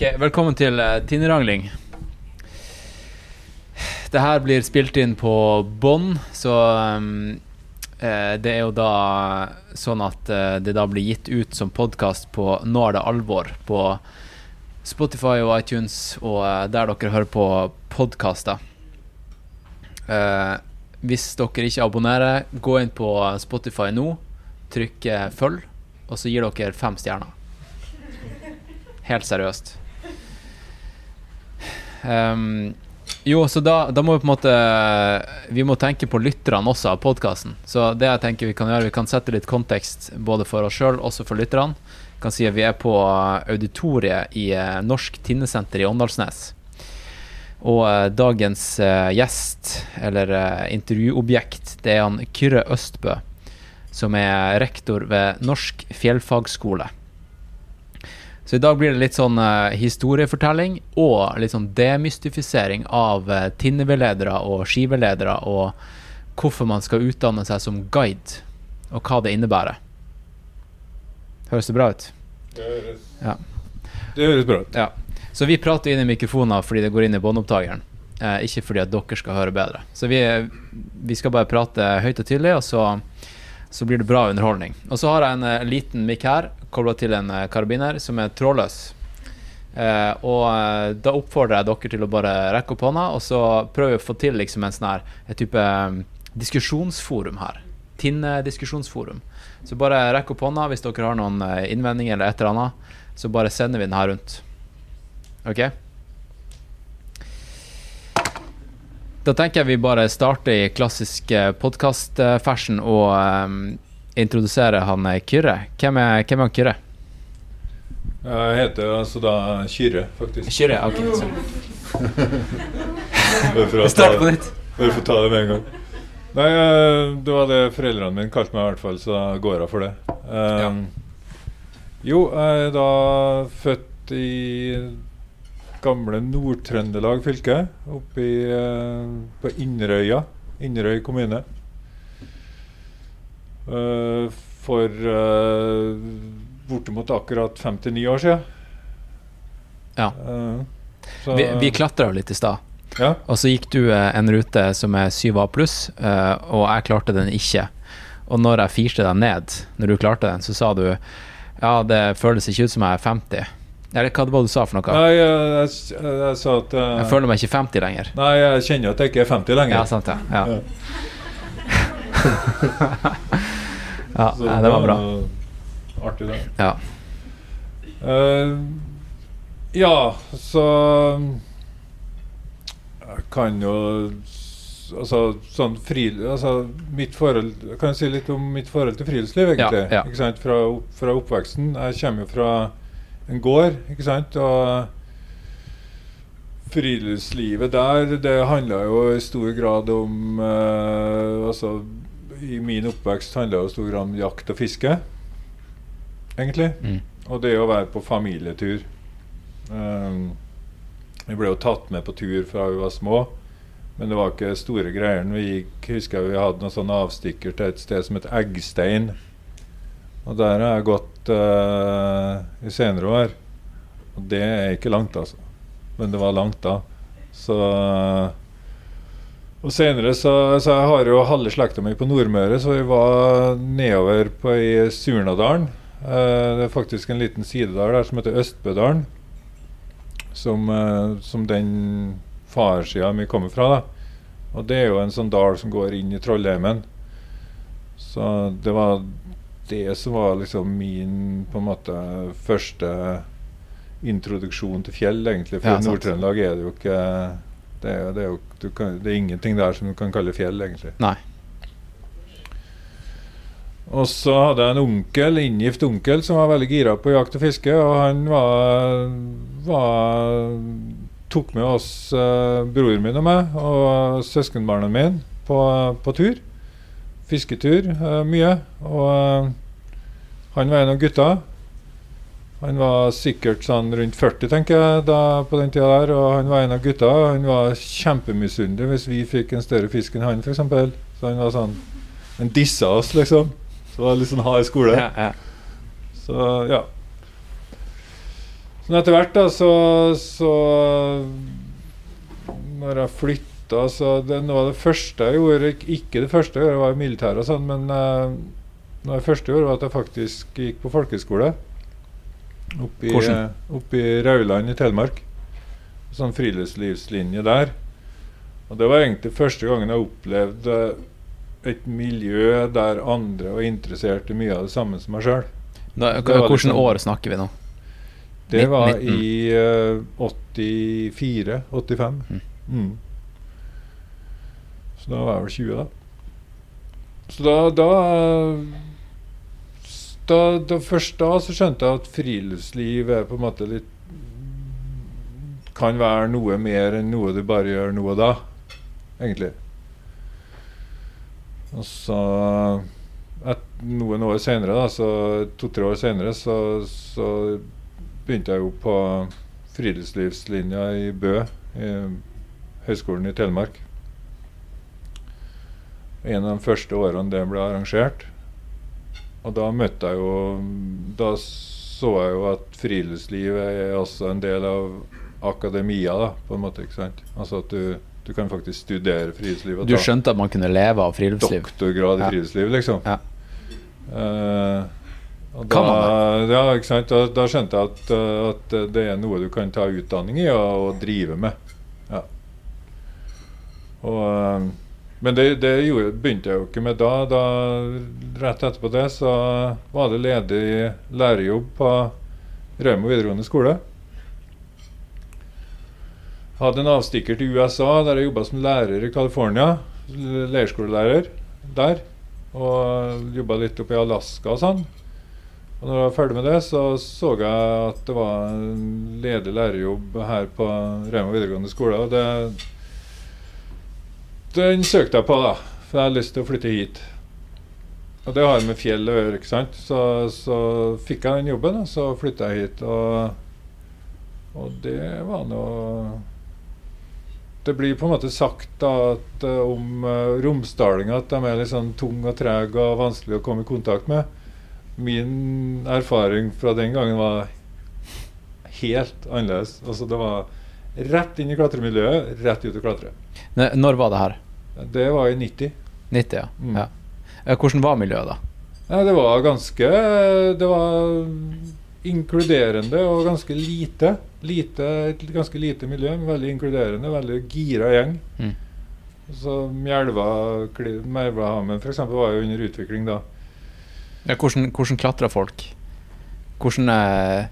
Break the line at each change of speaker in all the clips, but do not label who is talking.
Ok, velkommen til uh, Tinnerangling. Det her blir spilt inn på bånd, så um, eh, det er jo da sånn at eh, det da blir gitt ut som podkast på Nå er det alvor på Spotify og iTunes og eh, der dere hører på podkaster. Eh, hvis dere ikke abonnerer, gå inn på Spotify nå, trykk eh, 'følg', og så gir dere fem stjerner. Helt seriøst. Um, jo, så da, da må vi på en måte Vi må tenke på lytterne også av podkasten. Så det jeg tenker vi kan gjøre, vi kan sette litt kontekst både for oss sjøl, også for lytterne. Vi kan si at vi er på auditoriet i eh, Norsk Tinnesenter i Åndalsnes. Og eh, dagens eh, gjest, eller intervjuobjekt, det er han Kyrre Østbø, som er rektor ved Norsk fjellfagskole. Så i dag blir det litt sånn uh, historiefortelling og litt sånn demystifisering av uh, tinneveledere og skiveledere, og hvorfor man skal utdanne seg som guide, og hva det innebærer. Høres det bra ut?
Det høres,
Ja.
det høres bra ut.
Ja. Så vi prater inn i mikrofoner fordi det går inn i båndopptakeren. uh, ikke fordi at dere skal høre bedre. Så vi, vi skal bare prate høyt og tydelig, og så, så blir det bra underholdning. Og så har jeg en uh, liten mikk her, kobla til en uh, karabiner, som er trådløs. Uh, og da oppfordrer jeg dere til å bare rekke opp hånda, og så prøver vi å få til liksom en sånn her et type um, diskusjonsforum her. Tinne-diskusjonsforum. Så bare rekk opp hånda hvis dere har noen innvendinger eller et eller annet. Så bare sender vi den her rundt. Ok? Da tenker jeg vi bare starter i klassisk podkast-fashion og um, introduserer han eh, Kyrre. Hvem er, hvem er han Kyrre?
Jeg heter altså da Kyrre, faktisk.
Kyrre, ok. Så.
Bare for,
Start på nytt.
bare for å ta det med en gang. Nei, eh, det var det foreldrene mine kalte meg i hvert fall, så da går jeg for det. Um, Jo, jeg er da født i gamle Nord-Trøndelag fylke, oppe i, eh, på Inderøya. Inderøy kommune. Eh, for uh, bortimot akkurat 59 år siden.
Ja.
Eh, så-
Vi, vi klatra jo litt i stad,
Ja.
og så gikk du eh, en rute som er 7A pluss, eh, og jeg klarte den ikke. Og når jeg firte deg ned, når du klarte den, så sa du ja, det føles ikke ut som jeg er 50. Eller hva det du sa for noe?
Nei, jeg, jeg, jeg, jeg sa at uh,
Jeg føler meg ikke 50 lenger.
Nei, jeg kjenner at jeg ikke er 50 lenger.
Ja, sant det. Ja.
Ja.
ja,
Så
nei, det var bra.
Artig, det.
Ja.
Uh, ja, så Jeg kan jo Altså, sånn fri... Altså, mitt forhold Jeg kan si litt om mitt forhold til friluftsliv, egentlig.
Ja, ja.
Fra, fra oppveksten. Jeg kommer jo fra en gård, ikke sant. Og friluftslivet der, det handla jo i stor grad om eh, Altså, i min oppvekst handla det i stor grad om jakt og fiske, egentlig.
Mm.
Og det å være på familietur. Um, vi ble jo tatt med på tur fra vi var små, men det var ikke store greier. Vi gikk, husker jeg vi hadde noen sånne avstikker til et sted som het Eggstein. Og der har jeg gått uh, i senere år. Og det er ikke langt, altså. Men det var langt da. Så Og senere så, så jeg har jo halve slekta mi på Nordmøre, så vi var nedover på i Surnadalen. Uh, det er faktisk en liten sidedal der som heter Østbødalen. Som, uh, som den farsida mi kommer fra. da Og det er jo en sånn dal som går inn i Trollheimen. Så det var det som var liksom min på en måte første introduksjon til fjell, egentlig. For
Ja.
Nord-Trøndelag er det jo ikke det er, det, er jo, du kan, det er ingenting der som du kan kalle fjell, egentlig.
Nei.
Og så hadde jeg en onkel, inngift onkel som var veldig gira på jakt og fiske. Og han var, var tok med oss, eh, broren min og meg, og søskenbarna mine på, på tur. Fisketur eh, mye. Og eh, han var en av gutta. Han var sikkert sånn rundt 40, tenker jeg, da, på den tida der. Og han var en av gutta. Han var kjempemisunnelig hvis vi fikk en større fisk enn han, f.eks. Så han var sånn Han dissa oss, liksom. Så det var litt sånn hard skole.
Ja, ja.
Så ja. Men etter hvert, da, så, så Når jeg flytta, så det, Noe av det første jeg gjorde Ikke det første jeg gjorde, var militæret og sånn, men uh, noe av det første jeg gjorde, var at jeg faktisk gikk på folkeskole. Oppe i, eh, i Rauland i Telemark. Sånn friluftslivslinje der. Og det var egentlig første gangen jeg opplevde et miljø der andre var interessert i mye av det samme som meg sjøl.
Da,
Det var
Hvilke
liksom-
år snakker vi nå?
Det var
19.
i uh, 84-85.
Mm.
Mm. Da var jeg vel 20, da. Så da da, da, da Først da så skjønte jeg at friluftsliv er på en måte litt Kan være noe mer enn noe du bare gjør nå og da, egentlig. Og så et, Noen år senere, da, så to-tre år senere, så, så begynte jeg jo på friluftslivslinja i Bø, i Høgskolen i Telemark. En av de første årene det ble arrangert. Og da møtte jeg jo Da så jeg jo at friluftsliv er også en del av akademia, da, på en måte. ikke sant? Altså at du, du kan faktisk studere friluftsliv.
Du skjønte at man kunne leve av friluftsliv?
doktorgrad i
Ja.
friluftsliv, liksom.
Ja. Uh,
da, ja, ikke sant? Da, da skjønte jeg at, eh, at det er noe du kan ta utdanning i og, og drive med. Ja. Og, eh, men det, det gjorde, begynte jeg jo ikke med da. da. Rett etterpå det så var det ledig lærerjobb på Rauma videregående skole. Hadde en avstikker til USA, der jeg jobba som lærer i California. Leirskolelærer der. Og jobba litt oppe i Alaska og sånn. Og når jeg var ferdig med det, så så jeg at det var en ledig lærerjobb her på Rauma videregående skole. Og det Den søkte jeg på, da. For jeg hadde lyst til å flytte hit. Og det har med fjell å gjøre, ikke sant. Så, så fikk jeg den jobben, og så flytta jeg hit. Og, og det var noe det blir på en måte sagt da at eh, om uh, romsdalinger at de er litt sånn tung og treg og vanskelig å komme i kontakt med. Min erfaring fra den gangen var helt annerledes. Altså Det var rett inn i klatremiljøet, rett ut og klatre.
Når var det her?
Det var i 90.
90, ja.
Mm.
ja. Eh, Hvordan var miljøet, da?
Ja, det var ganske Det var inkluderende og ganske lite. lite et ganske lite miljø, men veldig inkluderende. Veldig gira gjeng.
Mm.
Så Mjelva Mjelvahammen f.eks. var jo under utvikling da.
Ja, hvordan hvordan klatra folk? Hvordan, eh,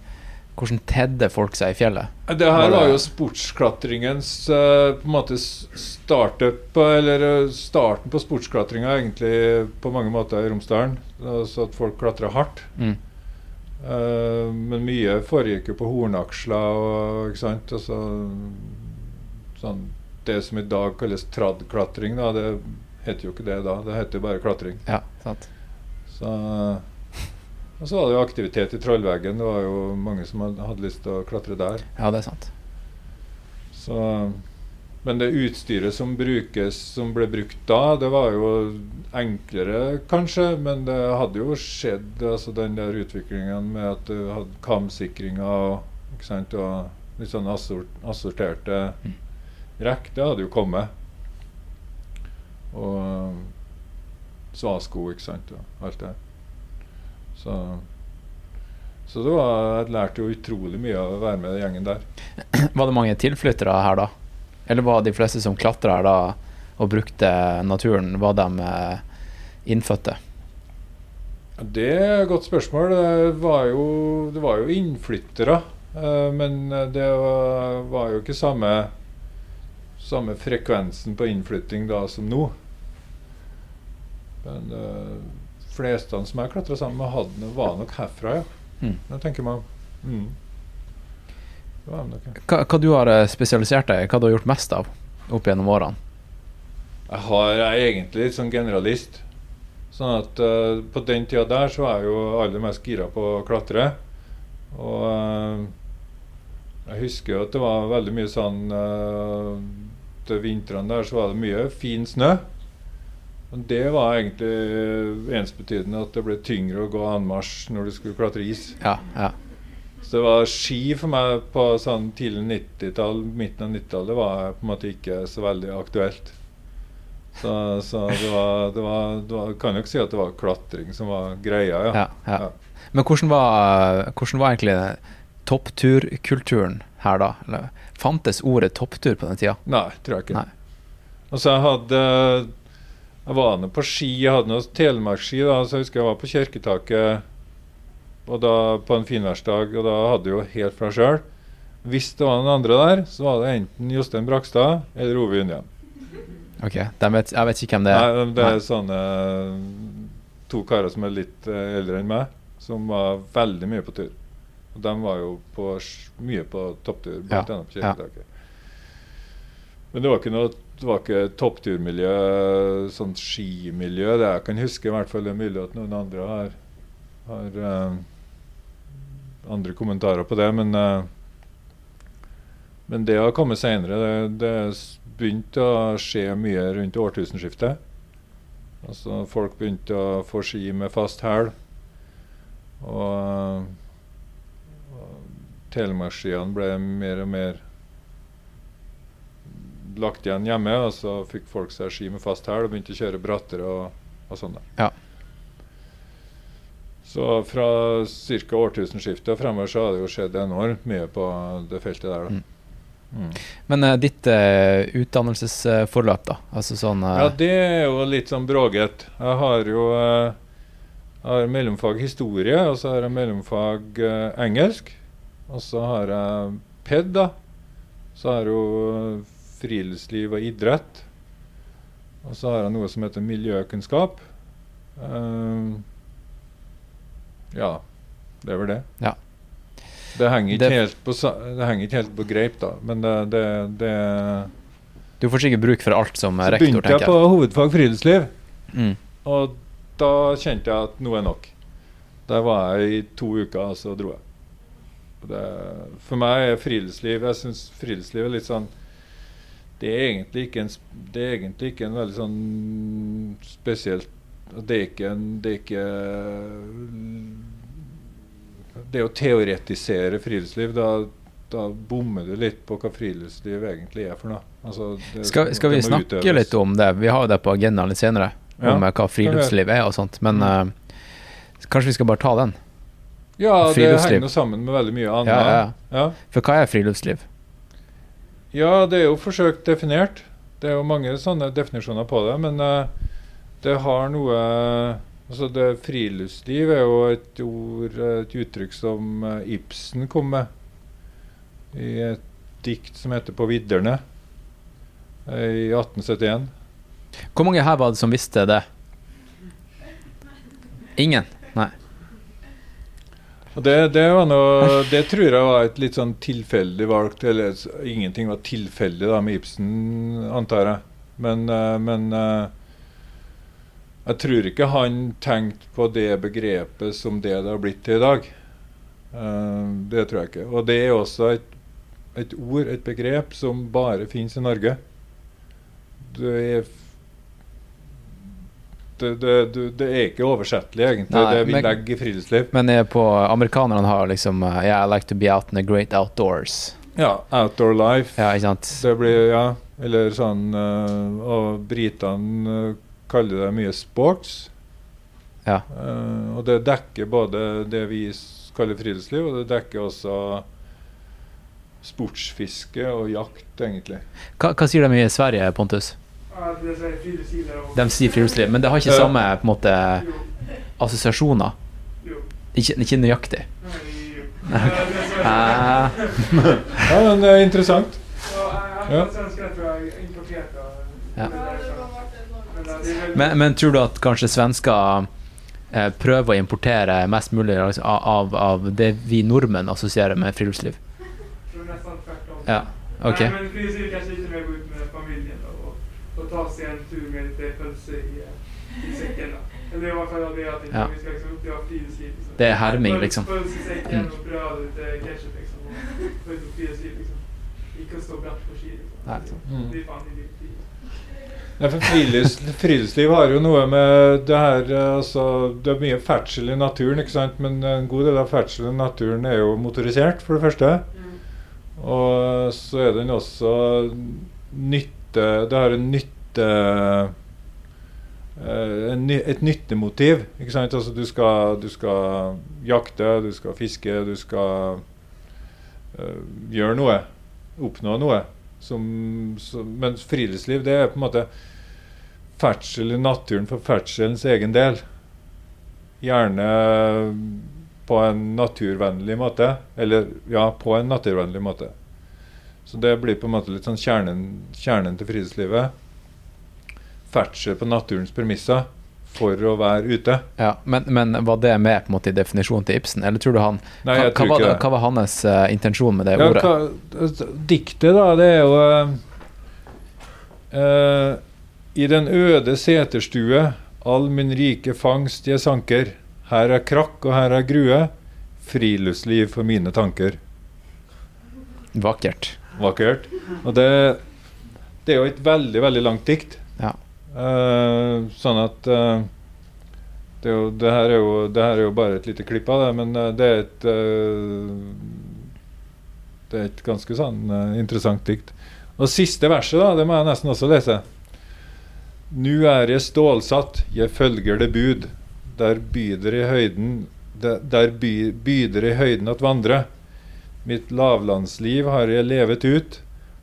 hvordan tedde folk seg i fjellet?
Det her
Var
jo sportsklatringens eh, på en måte startup, eller eh, starten på sportsklatringa egentlig på mange måter i Romsdalen. Så at folk klatra hardt.
Mm.
Eh, men mye foregikk jo på hornaksler og ikke sant. Altså, sånn, det som i dag kalles trad-klatring, da, det heter jo ikke det da. Det heter jo bare klatring.
Ja, sant.
Så, og så var det jo aktivitet i Trollveggen. Det var jo mange som hadde, lyst til å klatre der.
Ja, det er sant.
Så, men det utstyret som brukes, som ble brukt da, det var jo enklere kanskje, men det hadde jo skjedd, altså den der utviklingen med at du hadde kamsikringer og, sant, og litt sånn assort, assorterte
Mm.
rekk, det hadde jo kommet. Og svasko, ikke sant, og alt det. Så, så det var, jeg lærte jo utrolig mye av å være med den gjengen der.
Var det mange tilflyttere her da? Eller var de fleste som klatra her da og brukte naturen, var de eh, innfødte?
Det er et godt spørsmål. Det var jo, det var jo innflyttere. eh, Men det var, var jo ikke samme, samme frekvensen på innflytting da som nå. Men de fleste som jeg klatra sammen med, hadde, var nok herfra, ja.
Mm.
Jeg tenker man. Mm.
Hva, hva du har eh, spesialisert deg i? Hva du har gjort mest av opp gjennom årene?
Jeg, har, jeg er egentlig litt sånn generalist. Sånn at uh, På den tida der så var jeg jo aller mest gira på å klatre. Og uh, jeg husker jo at det var veldig mye sånn uh, Til vintrene der så var det mye fin snø. Det var egentlig ensbetydende at det ble tyngre å gå anmarsj når du skulle klatre is.
Ja, ja.
Så det var ski for meg på sånn tidlig 90-tall, midten av 90-tallet var på en måte ikke så veldig aktuelt. Så, så det, var, det, var, det var Kan jo ikke si at det var klatring som var greia, ja.
Ja, ja. Men hvordan var, hvordan var egentlig toppturkulturen her da? Eller, fantes ordet topptur på den tida?
Nei, tror jeg ikke.
Nei.
Altså, jeg hadde Jeg var nå på ski. Jeg hadde noe telemarksski. da, så Jeg husker jeg var på Kjerketaket og da, på en finværsdag, og da hadde jeg jo helt fra sjøl. Hvis det var noen andre der, så var det enten Jostein Brakstad eller Ove Unian.
Ok, vet, Jeg vet ikke hvem det er.
Nei, det er
Nei.
sånne to karer som er litt eh, eldre enn meg, som var veldig mye på tur. Og de var jo på, mye på topptur, blant
Ja,
annet på
ja.
Kjerketaket. Men det var ikke noe det var ikke toppturmiljø, sånn skimiljø. Det jeg kan huske, i hvert fall det er mulig at noen andre har, har uh, andre kommentarer på det. Men, uh, men det har kommet senere. Det, det begynte å skje mye rundt årtusenskiftet. Altså Folk begynte å få ski med fast hæl. Og, og telemarksskiene ble mer og mer lagt igjen hjemme. Og så fikk folk seg ski med fast hæl og begynte å kjøre brattere og, og sånn.
Ja.
Så fra ca. årtusenskiftet og fremover så har det jo skjedd enormt mye på det feltet der. da.
Mm.
Mm.
Men uh, ditt uh, utdannelsesforløp, da? Altså sånn uh,
Ja, det er jo litt sånn bråget. Jeg har jo jeg har mellomfag historie, og så har jeg mellomfag engelsk. Og så har jeg PED, da. Så har jeg jo friluftsliv og idrett. Og så har jeg noe som heter miljøkunnskap. Uh, ja, det er vel det.
Ja.
Det henger ikke,
Det-
helt, på, det henger ikke helt på greip, da. Men det, det, det
Du får sikkert bruk for alt som rektor,
begynte jeg
Så
på
jeg.
hovedfag friluftsliv.
Mm.
Og da kjente jeg at nå er nok. Der var jeg i to uker, og så dro jeg. Det, for meg er friluftsliv Jeg syns friluftsliv er litt sånn Det er egentlig ikke en, det er egentlig ikke en veldig sånn spesielt Det er ikke en Det er ikke Det å teoretisere friluftsliv, da, da bommer du litt på hva friluftsliv egentlig er for noe. Altså, det,
Skal, skal vi snakke
utøves.
litt om det? Vi har jo det på agendaen litt senere,
Ja,
om eh, hva friluftsliv er og sånt. Men uh, kanskje vi skal bare ta den?
Ja, det henger jo sammen med veldig mye annet.
Ja. Ja. For hva er friluftsliv?
Ja, det er jo forsøkt definert. Det er jo mange sånne definisjoner på det, men eh, det har noe Altså, det Friluftsliv er jo et ord, et uttrykk som eh, Ibsen kom med i et dikt som heter 'På vidderne' eh, i 1871.
Hvor mange her var det som visste det? Ingen? Nei.
Det, det, noe, det tror jeg var et litt sånn tilfeldig valgt Eller ingenting var tilfeldig da med Ibsen, antar jeg. Men, eh, men eh, jeg tror ikke han tenkte på det begrepet som det det har blitt til i dag. Eh, det tror jeg ikke. Og det er også et, et ord, et begrep, som bare finnes i Norge. Det er det, det, det, er ikke oversettelig, egentlig,
Nei,
det vi
men-
legger i friluftsliv.
Men på amerikanerne har liksom uh, Yeah, I like to be out in the great outdoors.
Ja, outdoor life.
Ja, ikke sant?
Det blir, ja, eller sånn uh, Og britene uh, kaller det mye sports.
Ja.
Og det dekker både det vi kaller friluftsliv, og det dekker også sportsfiske og jakt, egentlig.
Hva, hva sier de i Sverige, Pontus?
Er.
De sier friluftsliv, men det har ikke
Ja.
samme på en måte assosiasjoner. Ikke, ikke nøyaktig.
Nei. Ja, er
Ah,
men det er interessant.
Ja. Men, er
men, tror du at kanskje svensker eh, prøver å importere mest mulig altså, av, av det vi nordmenn assosierer med friluftsliv? Ja, ok.
Nej, men friluftsliv kanske lite mer gå ut med familjen då, och, och ta seg en tur med lite pølse i, eh, i sekken. da. Eller i hvert fall det at
Ja.
vi skal liksom uppleva friluftsliv. Liksom.
Det er
herming,
liksom.
Pølsesekken
Mm.
och bröd och lite ketchup liksom. Og, ut friluftsliv liksom. Ikke å stå bratt på ski liksom.
Nej,
Mm.
Det er det är
Nei, for frilufts, friluftsliv har jo noe med det her eh, altså, Det er mye ferdsel i naturen, ikke sant? men en god del av ferdselen i naturen er jo motorisert, for det første. Og så er den også nytte Det har en nytte eh, et nyttemotiv. Ikke sant? Altså, du, skal, du skal jakte, du skal fiske, du skal uh, gjøre noe. Oppnå noe. Som, som, mens friluftsliv det er på en måte ferdsel i naturen for ferdselens egen del. Gjerne på en naturvennlig måte. Eller ja, på en naturvennlig måte. Så det blir på en måte litt sånn kjernen, kjernen til friluftslivet. Ferdsel på naturens premisser for å være ute.
Ja, men, men var det med på en måte i definisjonen til Ibsen, eller tror du han
Nei,
hva,
jeg
hva,
tror
var hva var hans uh, intensjon med det
Ja,
ordet?
hva, altså, diktet, da, det er jo uh, I den øde seterstue, all min rike fangst jeg sanker. Her er krakk og her er grue, friluftsliv for mine tanker.
Vakkert.
Vakkert. Og det, det er jo et veldig, veldig langt dikt.
Ja.
Eh, sånn at uh, det, jo, det, her er jo, det her er jo bare et lite klipp av det, men eh, det er et Det er et ganske sånn interessant dikt. Og siste verset, da, det må jeg nesten også lese. Nu er jeg stålsatt, jeg følger det bud. Der byder i høyden Der, der by, byder i høyden at vandre. Mitt lavlandsliv har jeg levet ut.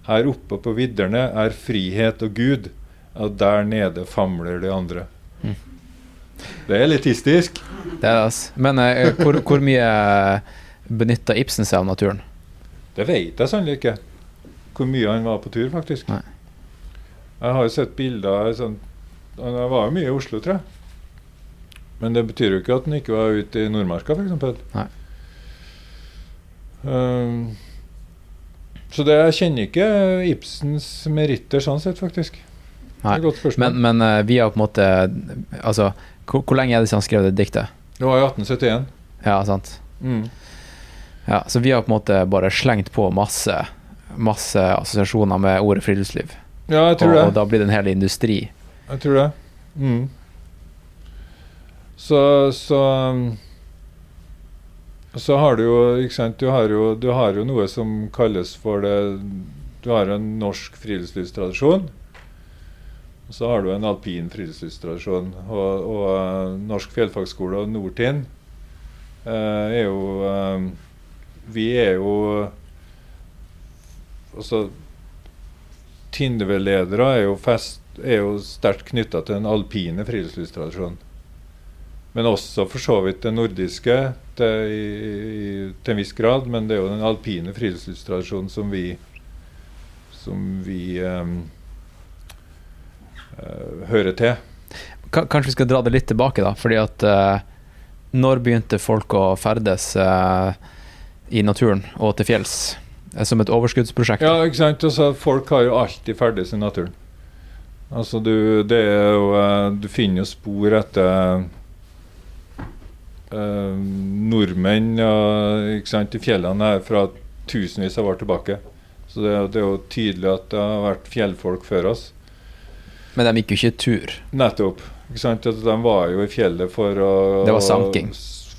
Her oppe på vidderne er frihet og Gud. Og der nede famler de andre.
Mm.
Det er elitistisk.
Det er det, altså. Men eh, hvor, hvor mye benytta Ibsen seg av naturen?
Det vet jeg sannelig ikke. Hvor mye han var på tur, faktisk.
Nei.
Jeg har jo sett bilder sånn, Han var jo mye i Oslo, tror jeg. Men det betyr jo ikke at han ikke var ute i Nordmarka, f.eks. Um, så det, jeg kjenner ikke Ibsens meritter sånn sett, faktisk.
Nei.
godt spørsmål.
Men, men eh, vi har på en måte Altså, hvor, hvor lenge er det siden han skrev det diktet?
det var i 1871.
Ja, sant?
Mm.
Ja, så vi har på en måte bare slengt på masse Masse assosiasjoner med ordet friluftsliv.
Ja, jeg tror
og,
det.
og da blir det en hel industri.
Jeg tror det. Mm. Så, så um, Så har du jo ikke sant, du har jo, du har jo noe som kalles for det Du har en norsk friluftslivstradisjon. Og så har du en alpin friluftslivstradisjon. Og, og eh, Norsk fjellfagskole og Nordtind eh, er jo eh, Vi er jo Altså Tindveledere er jo, er jo sterkt knytta til den alpine friluftslivstradisjonen. Men også for så vidt den nordiske til, i, i, til en viss grad. Men det er jo den alpine friluftslivstradisjonen som vi som vi eh, hører til.
Ka- Kanskje vi skal dra det litt tilbake, da. Fordi at eh, Når begynte folk å ferdes eh, i naturen og til fjells? Eh, Som et overskuddsprosjekt?
Ja, ikke sant? Altså, folk har jo alltid ferdes i naturen. Altså, du, det er jo, eh, du finner jo spor etter Uh, nordmenn uh, sant, i fjellene her fra tusenvis av år tilbake. Så det, det er jo tydelig at det har vært fjellfolk før oss.
Men de gikk jo ikke tur.
Nettopp. Ikke sant? At de var jo i fjellet for å
Det var sanking.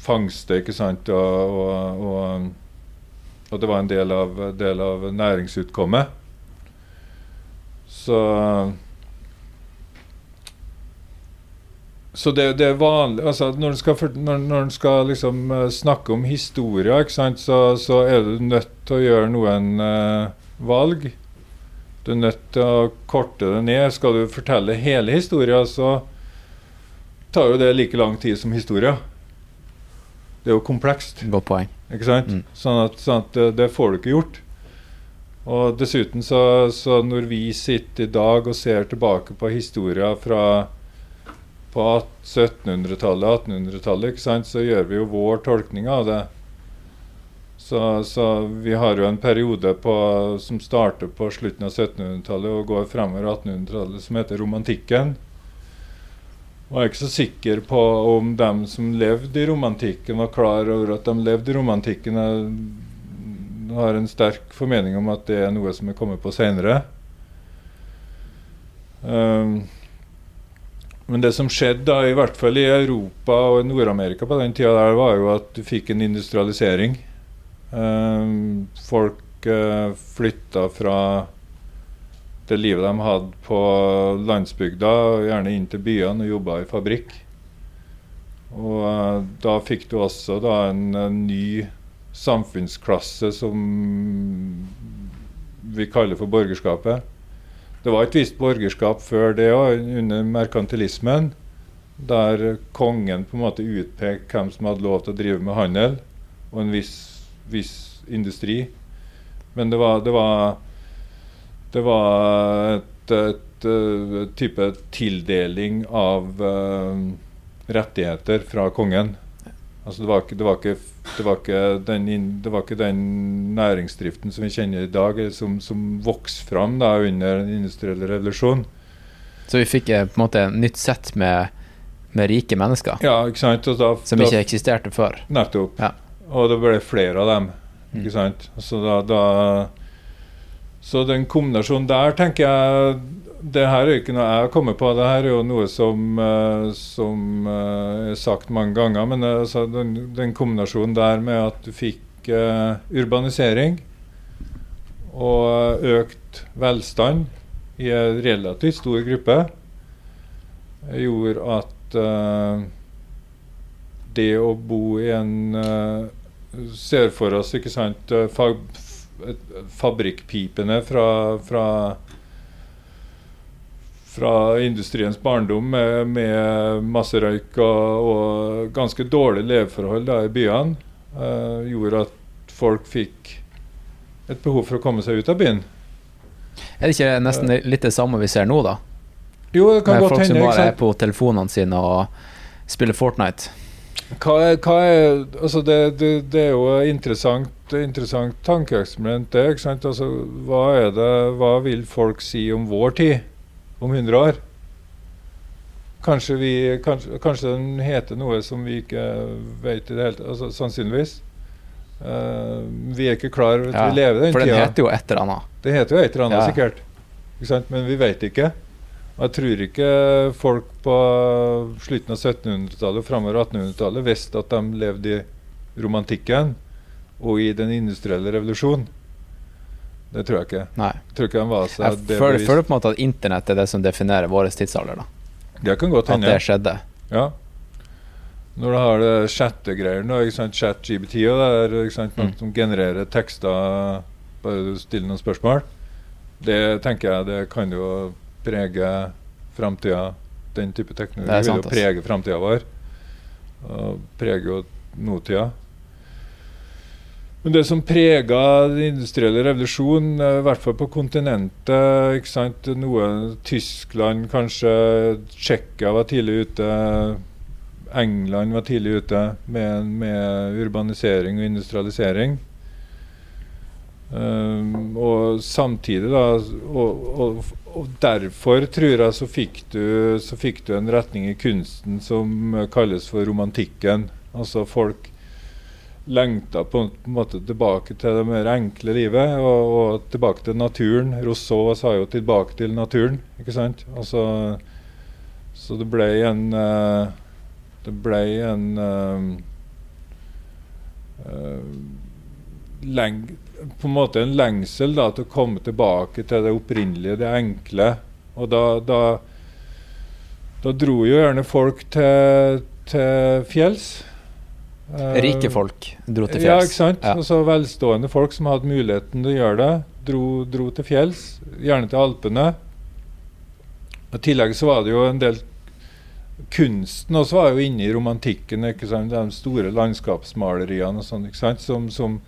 fangste, ikke sant. Og, og, og, og det var en del av, del av næringsutkommet. Så Så det, det er vanlig altså Når en skal, når, når skal liksom eh, snakke om historie, så, så er du nødt til å gjøre noen uh, valg. Du er nødt til å korte det ned. Skal du fortelle hele historien, så tar jo det like lang tid som historien. Det er jo komplekst.
Godt poeng.
Ikke sant?
Mm.
Sånn at, sånn at det, det får du ikke gjort. Og dessuten så, så når vi sitter i dag og ser tilbake på historien fra på 1700-tallet, 1800-tallet, ikke sant, så gjør vi jo vår tolkning av det. Så, så vi har jo en periode på, som starter på slutten av 1700-tallet og går fremover 1800-tallet, som heter romantikken. Og jeg er ikke så sikker på om dem som levde i romantikken, var klar over at de levde i romantikken. Jeg har en sterk formening om at det er noe som er kommet på seinere. Um, men det som skjedde da, i hvert fall i Europa og Nord-Amerika på den tida, var jo at du fikk en industrialisering. Um, folk uh, flytta fra det livet de hadde på landsbygda, gjerne inn til byene og jobba i fabrikk. Og uh, da fikk du også da en ny samfunnsklasse som vi kaller for borgerskapet. Det var et visst borgerskap før det òg, under merkantilismen. Der kongen på en måte utpekte hvem som hadde lov til å drive med handel, og en viss, viss industri. Men det var, det var, det var et, et, et, type tildeling av uh, rettigheter fra kongen. Altså det var, ikke, det, var ikke, det, var den, det, var ikke, den, næringsdriften som vi kjenner i dag, som, som vokste fram da, under den industrielle revolusjonen.
Så vi fikk eh, på en måte nytt sett med, med rike mennesker?
Ja, ikke sant? Da,
som ikke eksisterte før?
Nettopp.
Ja.
Og det ble flere av dem.
Mm.
ikke sant? Så, da, da, så den kombinasjonen der, tenker jeg det her er ikke noe jeg har kommet på, det her er jo noe som, uh, som uh, er sagt mange ganger. Men uh, altså, den, den, kombinasjonen der med at du fikk urbanisering og økt velstand i en relativt stor gruppe, gjorde at det å bo i en Ser for oss, ikke sant, fab, fabrikkpipene fra, fra fra industriens barndom med, med masse røyk og, og, ganske dårlige leveforhold da, i byene, uh, gjorde at folk fikk et behov for å komme seg ut av byen.
Er det ikke nesten uh, litt det samme vi ser nå, da?
Jo, det kan
Med
godt
folk som bare er på telefonene sine og spiller Fortnite.
Hva er, hva er altså det, det, det, er jo et interessant, interessant tankeeksperiment, det. ikke sant? Altså, hva, er det, hva vil folk si om vår tid? om 100 år. Kanskje, vi, kanskje, kanskje, den heter noe som vi ikke vet i det hele tatt. Altså, sannsynligvis. Uh, vi er ikke klar over at ja, vi lever den
tida. For den
tida.
heter jo et eller annet.
Det heter jo et eller annet,
ja.
sikkert. Men vi vet ikke. Og jeg tror ikke folk på slutten av 1700-tallet og framover 1800-tallet visste at de levde i romantikken og i den industrielle revolusjonen. Det tror jeg ikke.
Nei.
Jeg tror ikke de var så
Jeg føler, føler, på en måte at internett er det som definerer vår tidsalder. da.
Det kan godt hende.
At det skjedde.
Ja. Når du har det chattegreier nå, chat-GBT og det er sant, mm. som genererer tekster bare du stiller noen spørsmål, det tenker jeg det kan jo prege framtida. Den type teknologi vil jo prege framtida vår. Og preger jo nåtida. Men det som prega den industrielle revolusjonen, i hvert fall på kontinentet ikke sant? Noe Tyskland, kanskje Tsjekkia var tidlig ute. England var tidlig ute med, med urbanisering og industrialisering. Um, og samtidig, da og, og, og, derfor tror jeg så fikk, du, så fikk du en retning i kunsten som kalles for romantikken. Altså folk lengta på en måte tilbake til det mer enkle livet og, og tilbake til naturen. Rousseau sa jo 'tilbake til naturen', ikke sant? Altså, så det ble en uh, Det ble en uh, leng, På en måte en lengsel da, til å komme tilbake til det opprinnelige, det enkle. Og da, da, da dro jo gjerne folk til, til fjells.
Uh, Rike folk dro til fjells.
Ja, ikke sant. Ja. Altså, velstående folk som hadde muligheten til å gjøre det, dro, dro til fjells. Gjerne til Alpene. I tillegg så var det jo en del Kunsten også var jo inne i romantikken. ikke sant? De store landskapsmaleriene og sånn, ikke sant? Som, som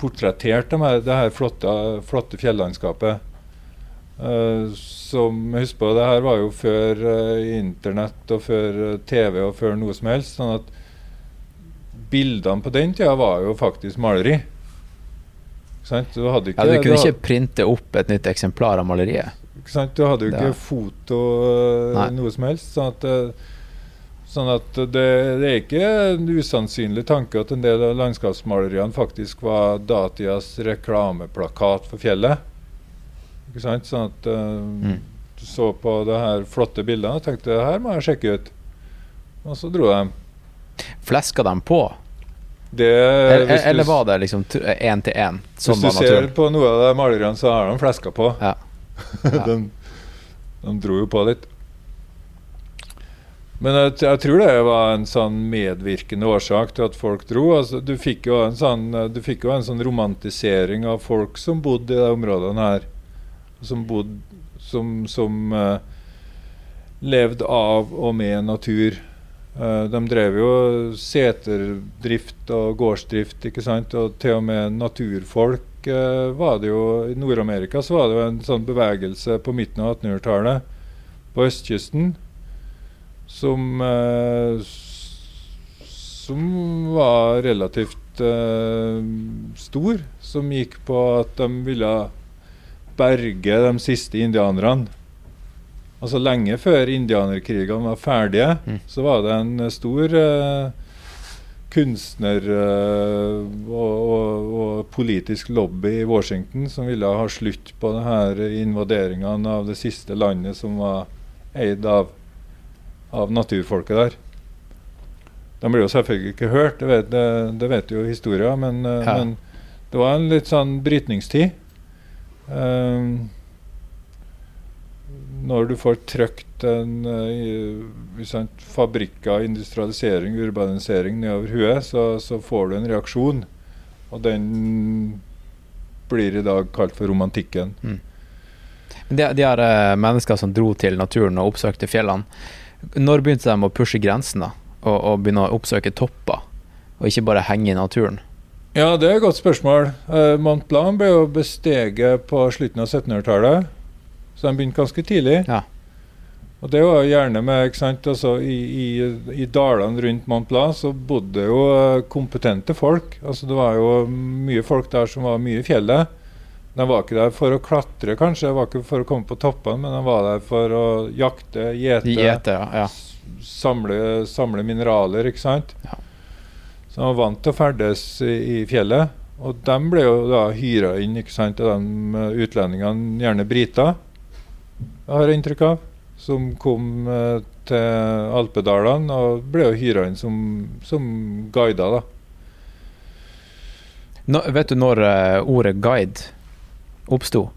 portretterte de det her flotte, flotte fjellandskapet. Uh, som Husk på, det her var jo før uh, internett og før uh, TV og før noe som helst. sånn at bildene på den tida var jo faktisk maleri.
Du, hadde ikke, ja, du kunne du ikke printe opp et nytt eksemplar av maleriet.
Du hadde jo ikke foto noe som helst. Sånn at, sånn at det, det, er ikke en usannsynlig tanke at en del av landskapsmaleriene faktisk var datidas reklameplakat for fjellet. Ikke sant? Sånn at uh, mm. så på det her flotte bildene og tenkte her må jeg sjekke ut. Og så dro de.
Fleska de på?
Det,
Eller,
du-
eller var det liksom én til én?
Hvis du ser på noe av de maleriene, så har de fleska på.
Ja. Ja.
de, de dro jo på litt. Men jeg, jeg tror det var en sånn medvirkende årsak til at folk dro. Altså, du, fikk sånn, du fikk jo en sånn romantisering av folk som bodde i de områdene her. Som bodde Som, som uh, levde av og med natur. Uh, de drev jo seterdrift og gårdsdrift, ikke sant. Og til og med naturfolk uh, var det jo I Nord-Amerika så var det jo en sånn bevegelse på midten av 1800-tallet på østkysten som eh, Som var relativt uh, stor. Som gikk på at de ville berge de siste indianerne. Altså Lenge før indianerkrigene var ferdige,
Mm.
så var det en stor uh, kunstner- uh, og, og, og politisk lobby i Washington som ville ha slutt på denne invaderingen av det siste landet som var eid av, av naturfolket der. De blir jo selvfølgelig ikke hørt, det vet, det, det vet jo historien, men, eh,
Ja.
men det var en litt sånn brytningstid. Um, når du får trykt en uh, sant, fabrikker, industrialisering, urbanisering nedover huet, så, så får du en reaksjon. Og den blir i dag kalt for romantikken.
Men De, de her eh, mennesker som dro til naturen og oppsøkte fjellene, når begynte de å pushe grensen da? Og, og begynne å oppsøke topper, og ikke bare henge i naturen?
Ja, det er et godt spørsmål. Uh, Mont Blanc ble jo besteget på slutten av 1700-tallet, så de begynte ganske tidlig.
Ja.
Og det var gjerne med ikke sant, altså I, i, i dalene rundt Mont Blanc så bodde jo eh, kompetente folk. Altså Det var jo mye folk der som var mye i fjellet. De var ikke der for å klatre, kanskje, den var ikke for å komme på toppene, men de var der for å jakte, gjete,
gjete ja. ja.
samle, samle mineraler, ikke sant.
Ja.
Så de var vant til å ferdes i, i fjellet. Og de ble jo da hyra inn ikke sant, av de eh, utlendingene, gjerne briter, har jeg inntrykk av, som kom eh, til Alpedalene og ble jo hyra inn som, som guider. da.
Nå, vet du når uh, ordet guide oppsto?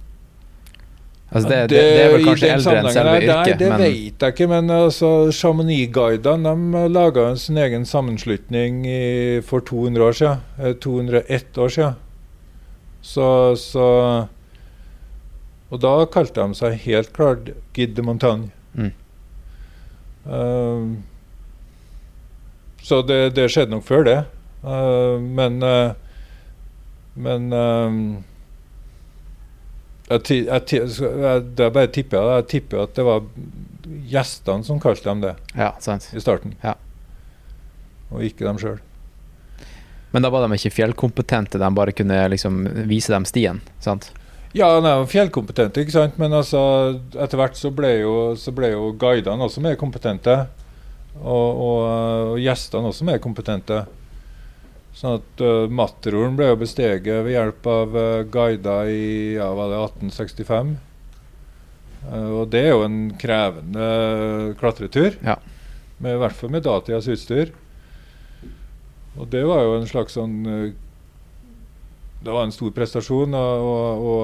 Altså det, det, det er vel kanskje eldre enn selve
yrket?
Yrket,
det
men
vet jeg ikke, men altså, Chamonix-guidene de laga sin egen sammenslutning i, for 200 år siden. eh, 201 år siden. Så, så Og da kalte de seg helt klart Guide de Montagne.
Mm.
Um, så det, det skjedde nok før det. Uh, men uh, Men jeg, jeg, jeg, det er bare tipper jeg. Jeg tipper at det var gjestene som kalte dem det
Ja, sant.
i starten.
Ja.
Og ikke dem sjøl.
Men da var de ikke fjellkompetente, de bare kunne liksom vise dem stien, sant?
Ja, de var fjellkompetente, ikke sant? men altså, etter hvert så ble jo, så ble jo guidene også mer kompetente. Og, og, og gjestene også mer kompetente. Sånn at uh, Matterhorn ble jo besteget ved hjelp av uh, guider i ja, var det 1865. Uh, og det er jo en krevende eh, klatretur.
Ja.
Med, I hvert fall med datidas utstyr. Og det var jo en slags sånn eh, Det var en stor prestasjon. Og, og, og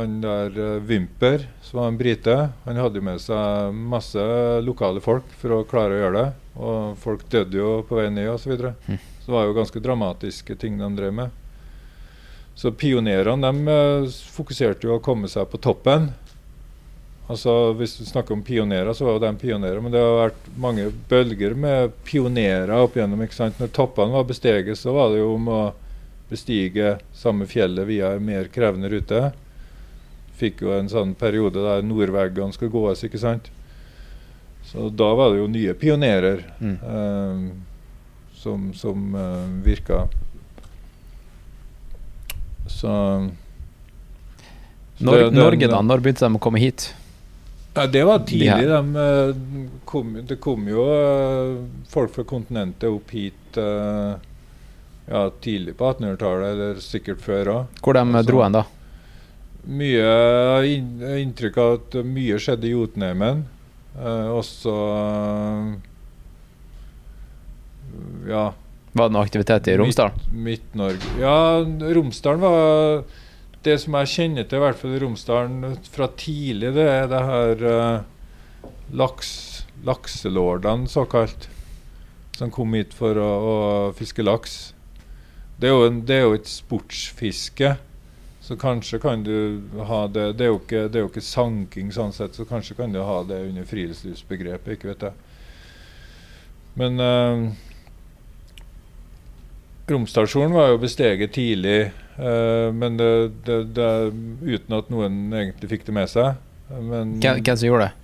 han der eh, Wimper, som var en brite, han hadde med seg masse lokale folk for å klare å gjøre det. Og folk døde jo på vei ned osv. Så, videre.
Mhm.
Så det var jo ganske dramatiske ting de drev med. Så pionerene de eh, fokuserte jo å komme seg på toppen. Altså Hvis du snakker om pionerer, så var jo de pionerer. Men det har vært mange bølger med pionerer opp igjennom. ikke sant? Når toppene var besteget, så var det jo om å bestige samme fjellet via en mer krevende rute. Fikk jo en sånn periode der nordveggene skulle gås, ikke sant. Så da var det jo nye pionerer
Mm.
eh, som, som uh, virka. Så så
Nor
det- den-
Norge, da? Når begynte de å komme hit?
Ja, det var tidlig.
her.
De, eh, kom, det kom jo eh, folk fra kontinentet opp hit eh, ja, tidlig på 1800-tallet, eller sikkert før òg.
Hvor de
Altså-
dro hen, da?
mye inn- inntrykk av at mye skjedde i Jotunheimen. Eh, også eh, Ja,
Var det noe aktivitet i Romsdalen?
Midt- Midt-Norge. Ja, Romsdalen var Det som jeg kjenner til, i hvert fall i Romsdalen fra tidlig, det er det her uh, laks, lakselordene, såkalt, som kom hit for å, å fiske laks. Det er, en, det er jo et sportsfiske, så kanskje kan du ha det Det er jo ikke, det er jo ikke sanking sånn sett, så kanskje kan du ha det under friluftslivsbegrepet, ikke vet jeg. Men eh, Romsdalsfjorden var jo besteget tidlig, eh, men det, det, det, uten at noen egentlig fikk det med seg. Men
Hvem, hvem som gjorde det?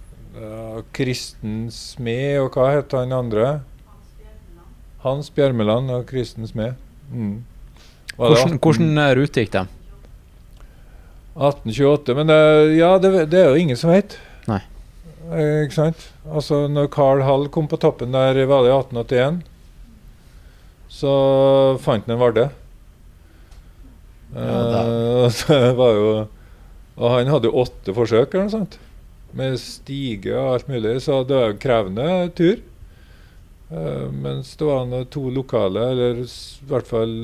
Kristen Smed, og hva het han andre? Hans Bjermeland og Kristen Smed. Mm.
Hvordan, hvordan eh, rute gikk det?
1828, men det, ja, det, det er jo ingen som vet.
Nei.
Eh, ikke sant? Altså, når Carl Hall kom på toppen der, var det i 1881, så fant han en Vardø.
Ja.
Eh, jo Og han hadde jo åtte forsøk, eller noe sånt. Med stige og alt mulig, så det var en krevende tur. Uh, mens det var to lokale, eller i hvert fall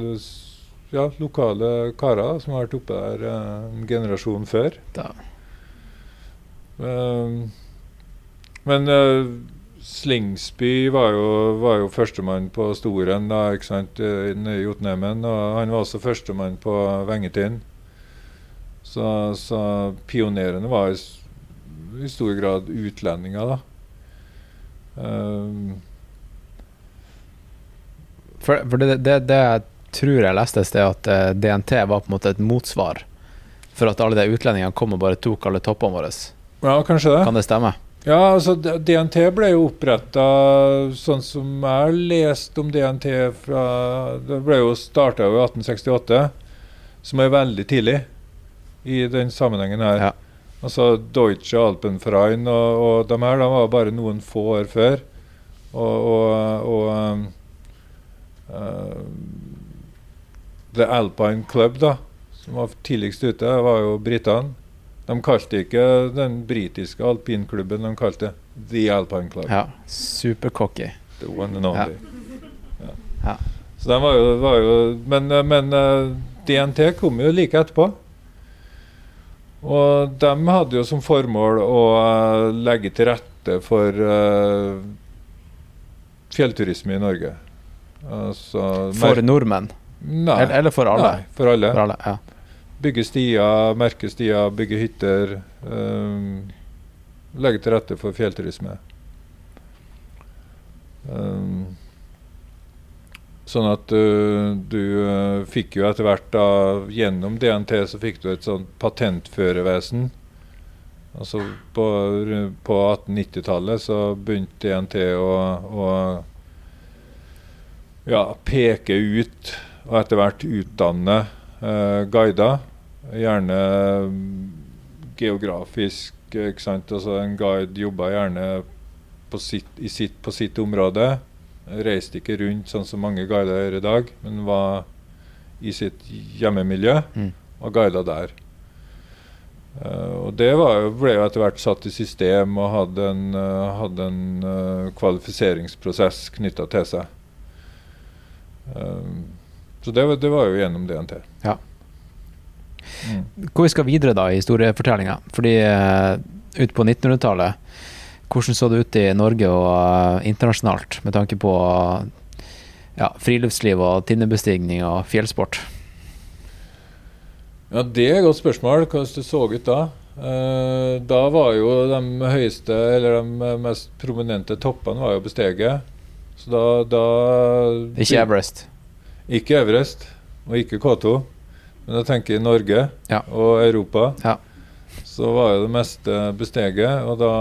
ja, lokale karer som har vært oppe der eh, en generasjon før.
Da.
Uh, men eh, Slingsby var jo, var jo førstemann på Storen da, ikke sant, eh, i Jotunheimen. Og han var også førstemann på Vengetind. Så, så pionerene var i, i stor grad utlendinger, da. Um.
For, for det, det, det jeg tror jeg leste et sted, at eh, DNT var på en måte et motsvar for at alle de utlendingene kom og bare tok alle toppene våre.
ja, kanskje det.
Kan det stemme?
Ja, altså DNT ble jo oppretta sånn som jeg har lest om DNT fra Det ble jo starta i 1868, som er veldig tidlig i den sammenhengen her.
Ja.
Altså Deutsche Alpenverein og, og de her de var bare noen få år før. Og, og, og um, uh, The Alpine Club, da, som var tidligst ute, var jo britene. De kalte ikke den britiske alpinklubben, de kalte The Alpine Club.
Ja. Supercocky.
The one and only. Ja.
Ja.
Så de var jo, var jo Men, men eh, DNT kom jo like etterpå. Og de hadde jo som formål å eh, legge til rette for uh, fjellturisme i Norge. Altså
For nordmenn?
Nei.
Eller, eller for alle?
Nei, for alle.
For alle, ja.
Bygge stier, merke stier, bygge hytter. Um, legge til rette for fjellturisme. Um, sånn at du, du uh, fikk jo etter hvert da Gjennom DNT så fikk du et sånt patentførervesen. Altså på, på 1890-tallet så begynte DNT å, å ja, peke ut og etter hvert utdanne uh, guider. Gjerne mm, geografisk, ikke sant. Altså en guide jobba gjerne på sitt, i sitt, på sitt område. Reiste ikke rundt sånn som mange guider gjør i dag, men var i sitt hjemmemiljø
Mm.
og guida der. Uh, og det var, jo- ble jo etter hvert satt i system og hadde en, uh, hadde en uh, kvalifiseringsprosess knytta til seg. Så det, det var jo gjennom DNT.
Ja.
Mm.
Hvor vi skal videre da i historiefortellinga? Fordi uh, ut på 1900-tallet, hvordan så det ut i Norge og uh, internasjonalt med tanke på ja, friluftsliv og tinnebestigning og fjellsport?
Ja, det er et godt spørsmål. Hvordan det så ut da? Uh, da var jo de høyeste, eller de mest prominente toppene var jo besteget. Så da, da
Ikke Everest.
Ikke Everest, og ikke K2. Men jeg tenker i Norge
Ja.
og Europa.
Ja.
Så var jo det meste besteget, og da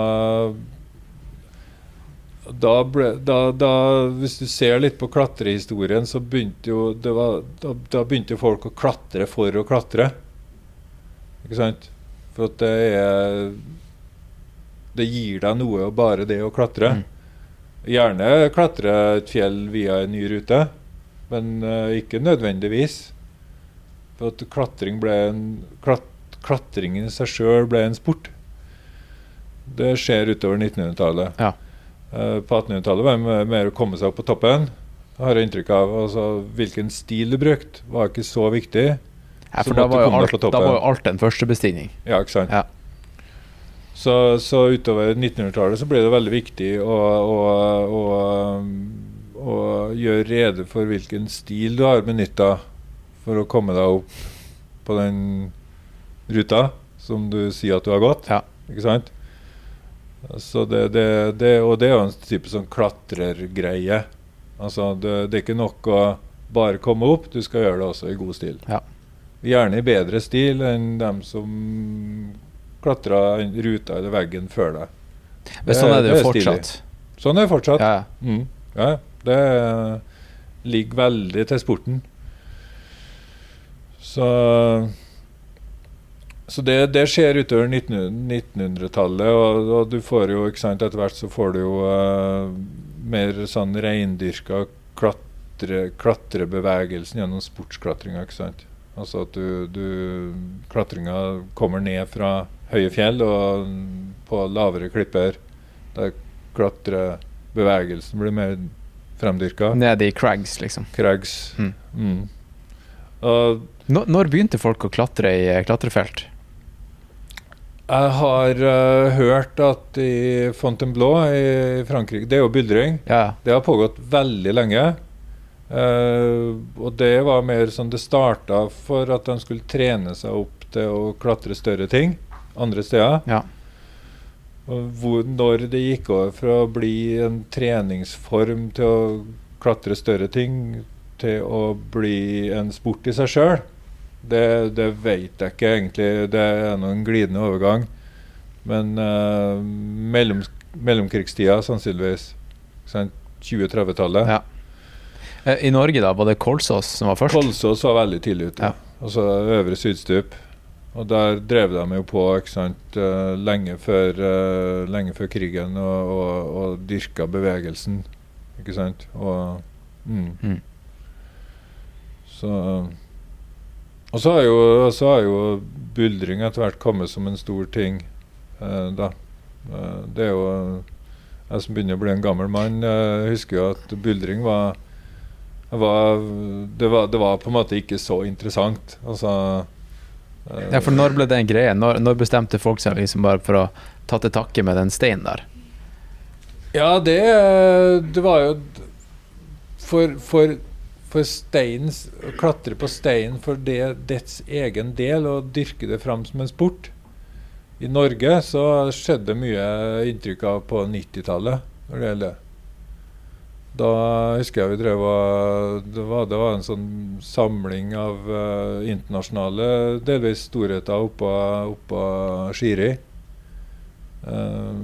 da, ble, da, da Hvis du ser litt på klatrehistorien, så begynte jo det var, da, da begynte folk å klatre for å klatre. Ikke sant? For at det er Det gir deg noe, bare det å klatre.
Mm.
Gjerne klatre et fjell via en ny rute, men uh, ikke nødvendigvis. For at klatring en klat, klatringen i seg sjøl ble en sport. Det skjer utover 1900-tallet.
Ja.
Eh, på 1800-tallet var det mer- å komme seg opp på toppen. Har jeg inntrykk av. Altså, hvilken stil du brukte, var ikke så viktig.
Ja,
Så
for da var, alt,
på toppen.
da var jo alt en førstebestigning.
Ja, ikke sant?
Ja.
Så, så utover 1900-tallet så ble det veldig viktig å, å, å, å gjøre rede for hvilken stil du har benytta for å komme deg opp på den ruta som du sier at du har gått.
Ja.
Ikke sant? Så det, det, det, og det er jo en type sånn klatrergreie. Altså, det, det er ikke nok å bare komme opp, du skal gjøre det også i god stil.
Ja.
Gjerne i bedre stil enn dem som klatra ruta eller veggen før deg.
Men sånn er det jo
fortsatt. stilig. Sånn er det fortsatt.
Ja, ja.
Mm. Ja, det ligger veldig til sporten. Så så det, det skjer utover 1900 1900-tallet, og, og du får jo ikke sant, etter hvert så får du jo uh, mer sånn reindyrka klatre, klatrebevegelsen gjennom sportsklatringa. ikke sant? Altså at du, du Klatringa kommer ned fra høye fjell og på lavere klipper. Der klatrebevegelsen blir mer fremdyrka.
Nede i Crags, liksom.
Crags.
Mm.
Mm. Og
Når, når begynte folk å klatre i eh, klatrefelt?
jeg har uh, hørt at i Fontainebleau i Frankrike Det er jo buldring.
Ja,
Det har pågått veldig lenge. Uh, og det var mer sånn Det starta for at de skulle trene seg opp til å klatre større ting andre steder.
ja.
Hvor, når det gikk over fra å bli en treningsform til å klatre større ting, til å bli en sport i seg sjøl, det, det vet jeg ikke egentlig. Det er nå en glidende overgang. Men uh, mellom, mellomkrigstida, sannsynligvis. 20-30-tallet
Ja. Eh, I Norge, da, var det Kolsås som var først?
Kolsås var veldig tidlig ute.
Ja.
Altså Øvre Sydstup. Og der drev de jo på ikke sant, eh, lenge, før, lenge før krigen og, og, og dyrka bevegelsen. Ikke sant? Og mm.
Mm.
Så Og så har jo, så har jo buldring etter hvert kommet som en stor ting, eh, da. Eh, det er jo Jeg som begynner å bli en gammel mann, jeg husker jo at buldring var var, det, var, det var på en måte ikke så interessant. Altså eh,
Ja, for når ble det en greie? Når, når bestemte folk seg liksom bare for å ta til takke med den steinen der?
Ja, det, det var jo For, for, for steinen, Å klatre på steinen for det, dets egen del og dyrke det fram som en sport I Norge så skjedde mye inntrykk av på 90-tallet når det gjelder det. Da husker jeg vi drev det var, det var en sånn samling av uh, internasjonale, delvis storheter oppå, oppå Skiri. Uh,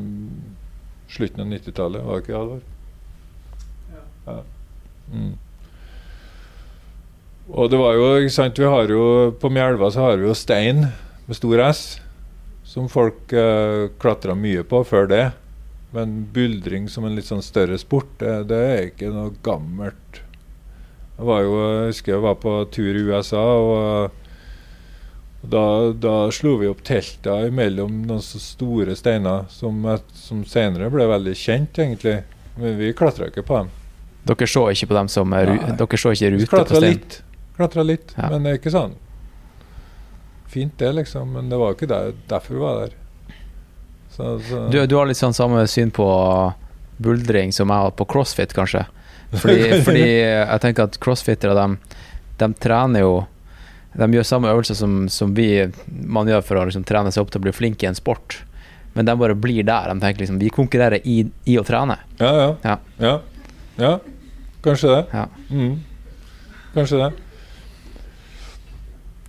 slutten av 90-tallet, var det ikke Halvor?
Ja.
Mm. Og det var jo, ikke sant, vi har jo På Mjelva så har vi jo stein med stor S, som folk eh, klatra mye på før det. Men buldring som en litt sånn større sport, det, det er ikke noe gammelt. Jeg var jo, jeg husker jeg var på tur i USA, og da, da slo vi opp telta mellom noen så store steiner som, som senere ble veldig kjent, egentlig. Men vi klatra ikke på dem.
Dere så ikke på dem som
Nei.
Dere så ikke rute på
klatra litt, klatra litt
Ja.
men det er ikke sånn fint, det, liksom. Men det var ikke der, derfor vi var der. Så, så.
Du, du har litt sånn samme syn på buldring som jeg har på crossfit, kanskje? Fordi, fordi jeg tenker at crossfittere, de, de trener jo De gjør samme øvelser som, som vi man gjør for å liksom, trene seg opp til å bli flink i en sport. Men de bare blir der. De tenker liksom Vi konkurrerer i, i å trene.
Ja, ja.
Ja.
Ja. ja. Kanskje det.
Ja.
Mm. Kanskje det.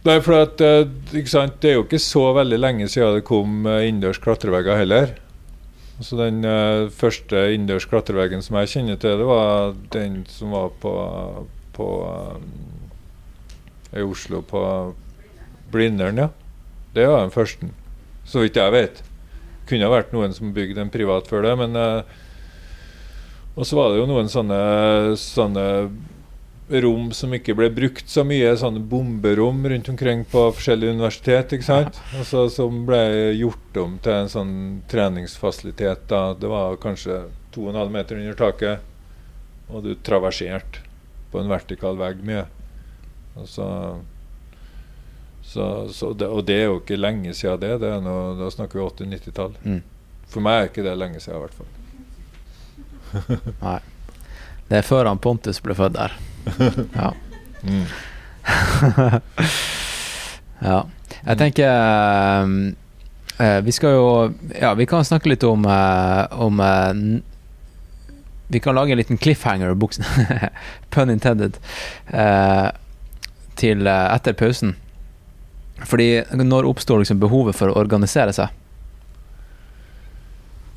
Er, for at, eh, sant? det er jo ikke så veldig lenge siden det kom eh, innendørs klatrevegger heller. Så Den uh, første innendørs klatreveggen som jeg kjenner til, det var den som var på, på eh, i Oslo, på Blindern, ja. Det var den første, så vidt jeg vet. Kunne ha vært noen som bygde en privat før det, men uh, Og så var det jo noen sånne, sånne rom som ikke ble brukt så mye, sånne bomberom rundt omkring på forskjellige universitet, ikke sant? Altså, som ble gjort om til en sånn treningsfasilitet. da. Det var kanskje 2,5 meter under taket, og du traverserte på en vertikal vegg mye. Altså, så, så det, og det er jo ikke lenge siden det. det er noe, da snakker vi 80-90-tall.
Mm.
For meg er ikke det lenge siden, i hvert fall.
Nei. Det er før han Pontus ble født der. Ja.
Mm.
ja. Jeg tenker um, uh, Vi skal jo Ja, vi kan snakke litt om, uh, om uh, Vi kan lage en liten cliffhanger, buksen pun intended, eh, til eh, etter pausen. Fordi når oppstår liksom behovet for å organisere seg?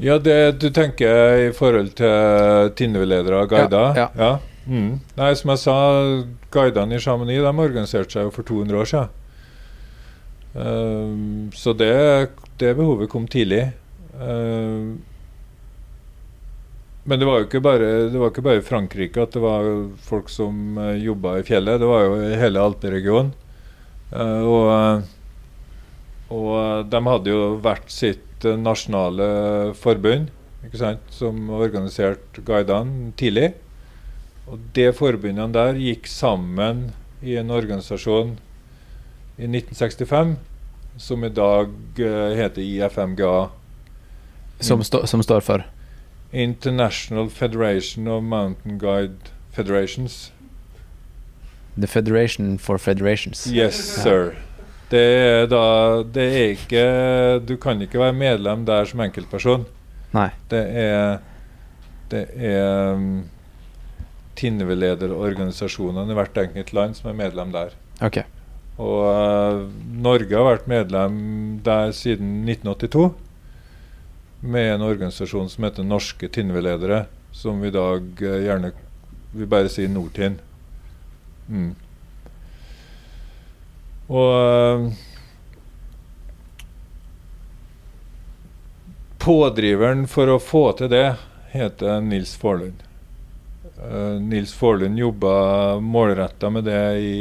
Ja, det du tenker i forhold til Tinnevedledere og guider?
Ja,
Mm. Nei, som jeg sa, guidene i Chamonix de organiserte seg jo for 200 år siden. Ehm, så det, det behovet kom tidlig. Ehm, men det var jo ikke bare, det var ikke bare i Frankrike at det var folk som uh, jobba i fjellet. Det var jo i hele alperegionen. Uh, og, og de hadde jo hvert sitt eh, nasjonale forbund ikke sant, som organiserte guidene tidlig. Og de forbundene der gikk sammen i en organisasjon i 1965, som i dag uh, heter IFMGA.
Som, st som står for
International Federation of Mountain Guide Federations.
The Federation for Federations.
Yes, sir. Det er da Det er ikke Du kan ikke være medlem der som enkeltperson.
Nei.
Det er Det er Tinnevedlederorganisasjonene i hvert enkelt land som er medlem der.
Okay.
Og uh, Norge har vært medlem der siden 1982 med en organisasjon som heter Norske Tinnevedledere, som vi i dag uh, gjerne vil bare si Nordtinn. Mm. Og uh, Pådriveren for å få til det heter Nils Forlund. Eh, Nils Forlund jobba målretta med det i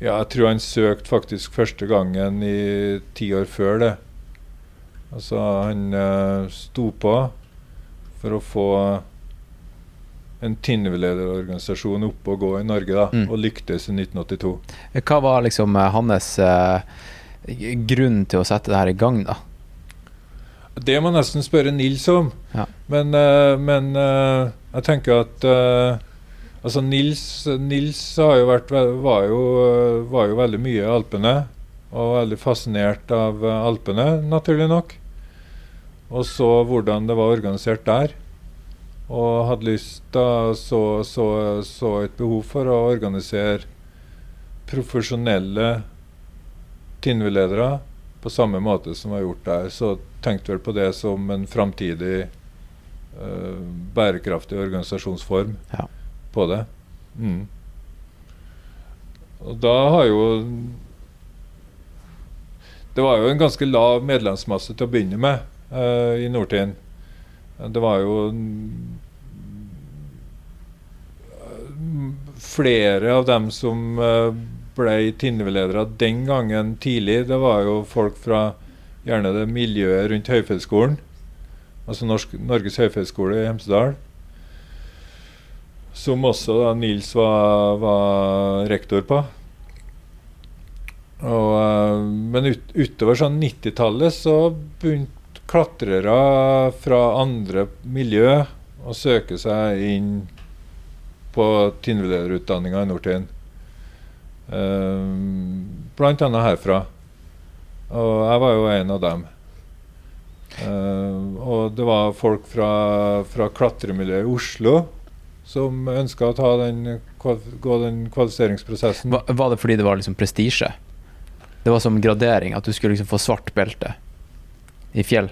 ja, jeg tror han søkte faktisk første gangen i ti år før det. Altså, han uh, sto på for å få en tinnevedlederorganisasjon opp og gå i Norge, da,
Mm.
og lyktes i 1982.
Hva var liksom eh, hans eh, grunn til å sette det her i gang, da?
Det må nesten spørre Nils om.
Ja.
Men, eh, men eh, jeg tenker at eh, Altså Nils, Nils jo vært, var, jo, var jo veldig mye i Alpene. Og veldig fascinert av Alpene, naturlig nok. Og så hvordan det var organisert der. Og hadde lyst da så, så, så et behov for å organisere profesjonelle tinnevedledere på samme måte som var gjort der. Så tenkte vel på det som en framtidig eh, bærekraftig organisasjonsform
Ja.
på det. Mm. Og da har jo Det var jo en ganske lav medlemsmasse til å begynne med uh, i Nordtind. Det var jo mm, flere av dem som ble tinnevedledere den gangen tidlig, det var jo folk fra gjerne det miljøet rundt Høyfjellsskolen. Altså Norsk, Norges høyfjellsskole i Hemsedal. Som også da Nils var, var rektor på. Og, eh, men ut, utover sånn 90-tallet så begynte klatrere fra andre miljø å søke seg inn på tinnevedlederutdanninga i Nordtind. Um, blant annet herfra. Og jeg var jo en av dem. Eh, og det var folk fra, fra klatremiljøet i Oslo som ønska å ta den, gå den kvalifiseringsprosessen.
Var, var det fordi det var liksom prestisje? Det var som gradering, at du skulle liksom få svart belte i fjell?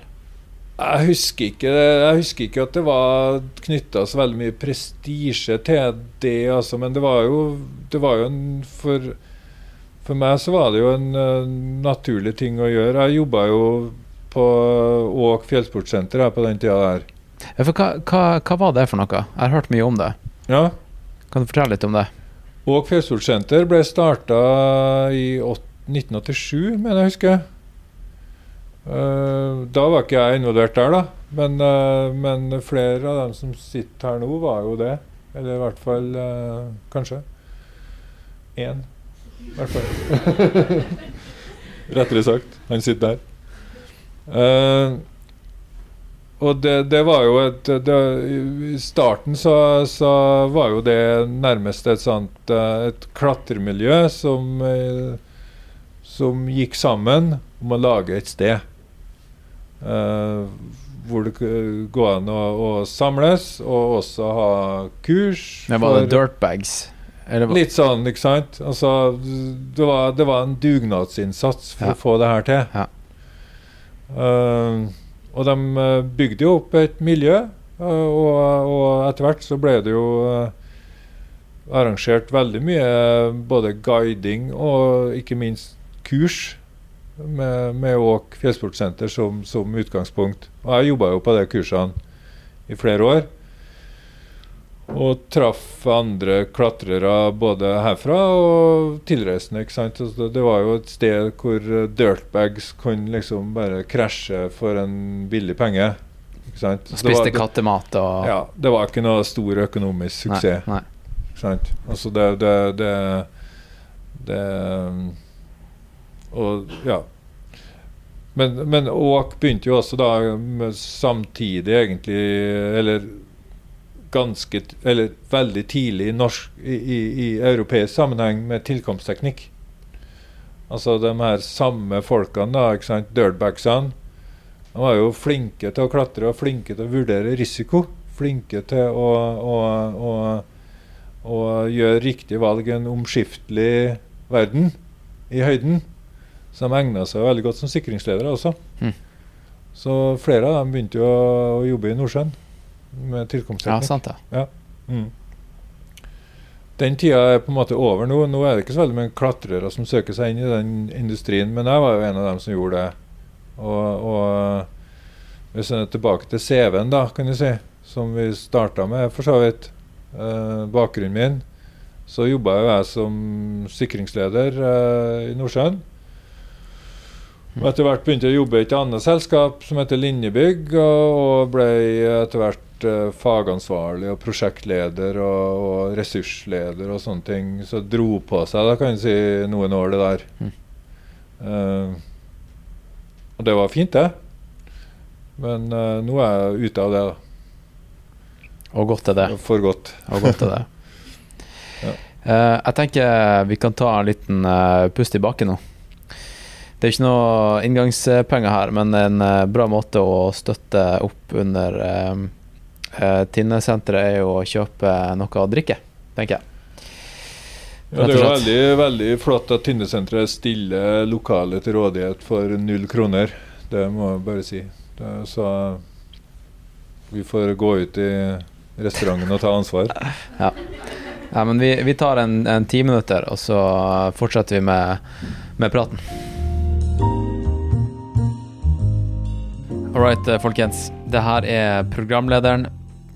Jeg husker ikke, jeg husker ikke at det var knytta så veldig mye prestisje til det, altså, men det var jo, det var jo en for, for meg så var det jo en uh, naturlig ting å gjøre. Jeg jobba jo på Åk fjellsportsenter på den tida der.
Ja, for hva, hva, hva var det for noe? Jeg har hørt mye om det.
Ja.
Kan du fortelle litt om det?
Åk Fjellsportsenter ble starta i 1987, mener jeg husker. Eh, da var ikke jeg involvert der, da. Men, eh, men flere av dem som sitter her nå, var jo det. Eller i hvert fall eh, kanskje én. I hvert fall. Rettere sagt. Han sitter der. Eh, og det, det var jo et det, I starten så, så var jo det nærmest et sånt eh, Et klatremiljø som eh, Som gikk sammen om å lage et sted. Uh, hvor det går an å, å samles, og også ha kurs.
Det var det dirtbags? Eller,
Litt sånn, ikke sant? Altså, det var, det var en dugnadsinnsats for
Ja.
å få det her til.
Ja.
Eh, og de eh, bygde jo opp et miljø, eh, og, og etter hvert så ble det jo arrangert veldig mye både guiding og ikke minst kurs med, med Åk fjellsportsenter som, som utgangspunkt. Og jeg jobba jo på de kursene i flere år. Og traff andre klatrere både herfra og tilreisende. ikke sant? Altså, det var jo et sted hvor dirtbags kunne liksom bare krasje for en billig penge. ikke sant? Og var-
spiste kattemat og
Ja, det var ikke noe stor økonomisk suksess.
Nei,
Ikke sant? Altså det, det, det, det Og ja. Men, men Åk begynte jo også da samtidig, egentlig, eller ganske Eller veldig tidlig i, norsk, i, i, i europeisk sammenheng med tilkomstteknikk. Altså de her samme folkene, da, ikke sant, dirtbagsene, de var jo flinke til å klatre og flinke til å vurdere risiko. Flinke til å, å, å, å gjøre riktige valg i en omskiftelig verden i høyden. Så de egna seg veldig godt som sikringsledere også.
Mm.
Så flere av dem begynte jo å jobbe i Nordsjøen med
Ja, sant det.
Mm. Den tida er på en måte over nå. Nå er det ikke så veldig mange klatrere som søker seg inn i den industrien, men jeg var jo en av dem som gjorde det. Og, og hvis en er tilbake til CV-en, da, kan du si, som vi starta med, for så vidt, eh, bakgrunnen min, så jobba jo jeg som sikringsleder eh, i Nordsjøen. Og etter hvert begynte jeg å jobbe i et annet selskap som heter Linjebygg, og, og ble etter hvert eh, fagansvarlig og prosjektleder og, og ressursleder og sånne ting. Så dro på seg, da kan du si, noen år, det der.
Mm.
Uh, og det var fint, det. Men uh, nå er jeg ute av det, da.
Og godt er det.
For godt.
Og godt er det.
Ja.
Jeg tenker vi kan ta en liten pust i bakken nå. Det er ikke noe inngangspenger her, men en eh, bra måte å støtte opp under uh, Tinnesenteret er jo å kjøpe noe å drikke, tenker jeg.
Ja, det er jo veldig, veldig flott at Tindesenteret stiller lokalet til rådighet for null kroner. Det må jeg bare si. Det, så vi får gå ut i restauranten og ta ansvar.
Ja, men vi, vi tar en, en ti minutter, og så fortsetter vi med, med praten. All right, eh, folkens. Det her er programlederen.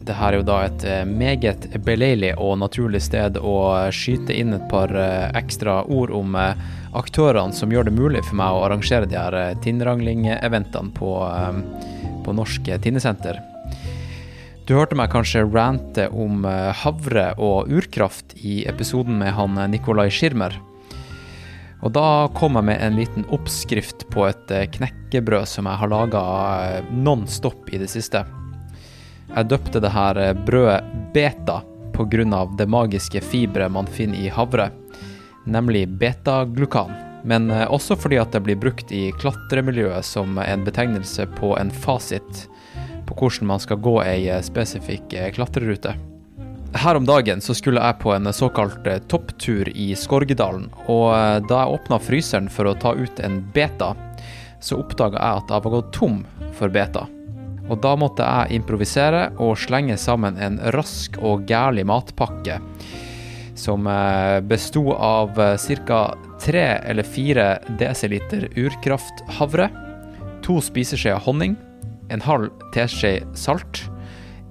Det her er jo da et eh, meget beleilig og naturlig sted å skyte inn et par eh, ekstra ord om aktørene som gjør det mulig for meg å arrangere de her Tinnrangling-eventene på, på Norsk Tinnesenter. Du hørte meg kanskje rante om havre og urkraft i episoden med han Nikolai Schirmer. Og da kom jeg med en liten oppskrift på et eh, knekkebrød som jeg har laga non stop i det siste. Jeg døpte det her eh, brødet beta pga. det magiske fiberet man finner i havre, nemlig betaglukan. Men eh, også fordi at det blir brukt i klatremiljøet som en betegnelse på en fasit på hvordan man skal gå ei eh, spesifikk eh, klatrerute. Her om dagen så skulle jeg på en såkalt eh, topptur i Skorgedalen, og eh, da jeg åpna fryseren for å ta ut en beta, så oppdaga jeg at jeg var gått tom for beta. Og da måtte jeg improvisere og slenge sammen en rask og gærlig matpakke som eh, besto av ca. tre eller fire desiliter urkrafthavre, to spiseskjeer honning, en halv teskje salt,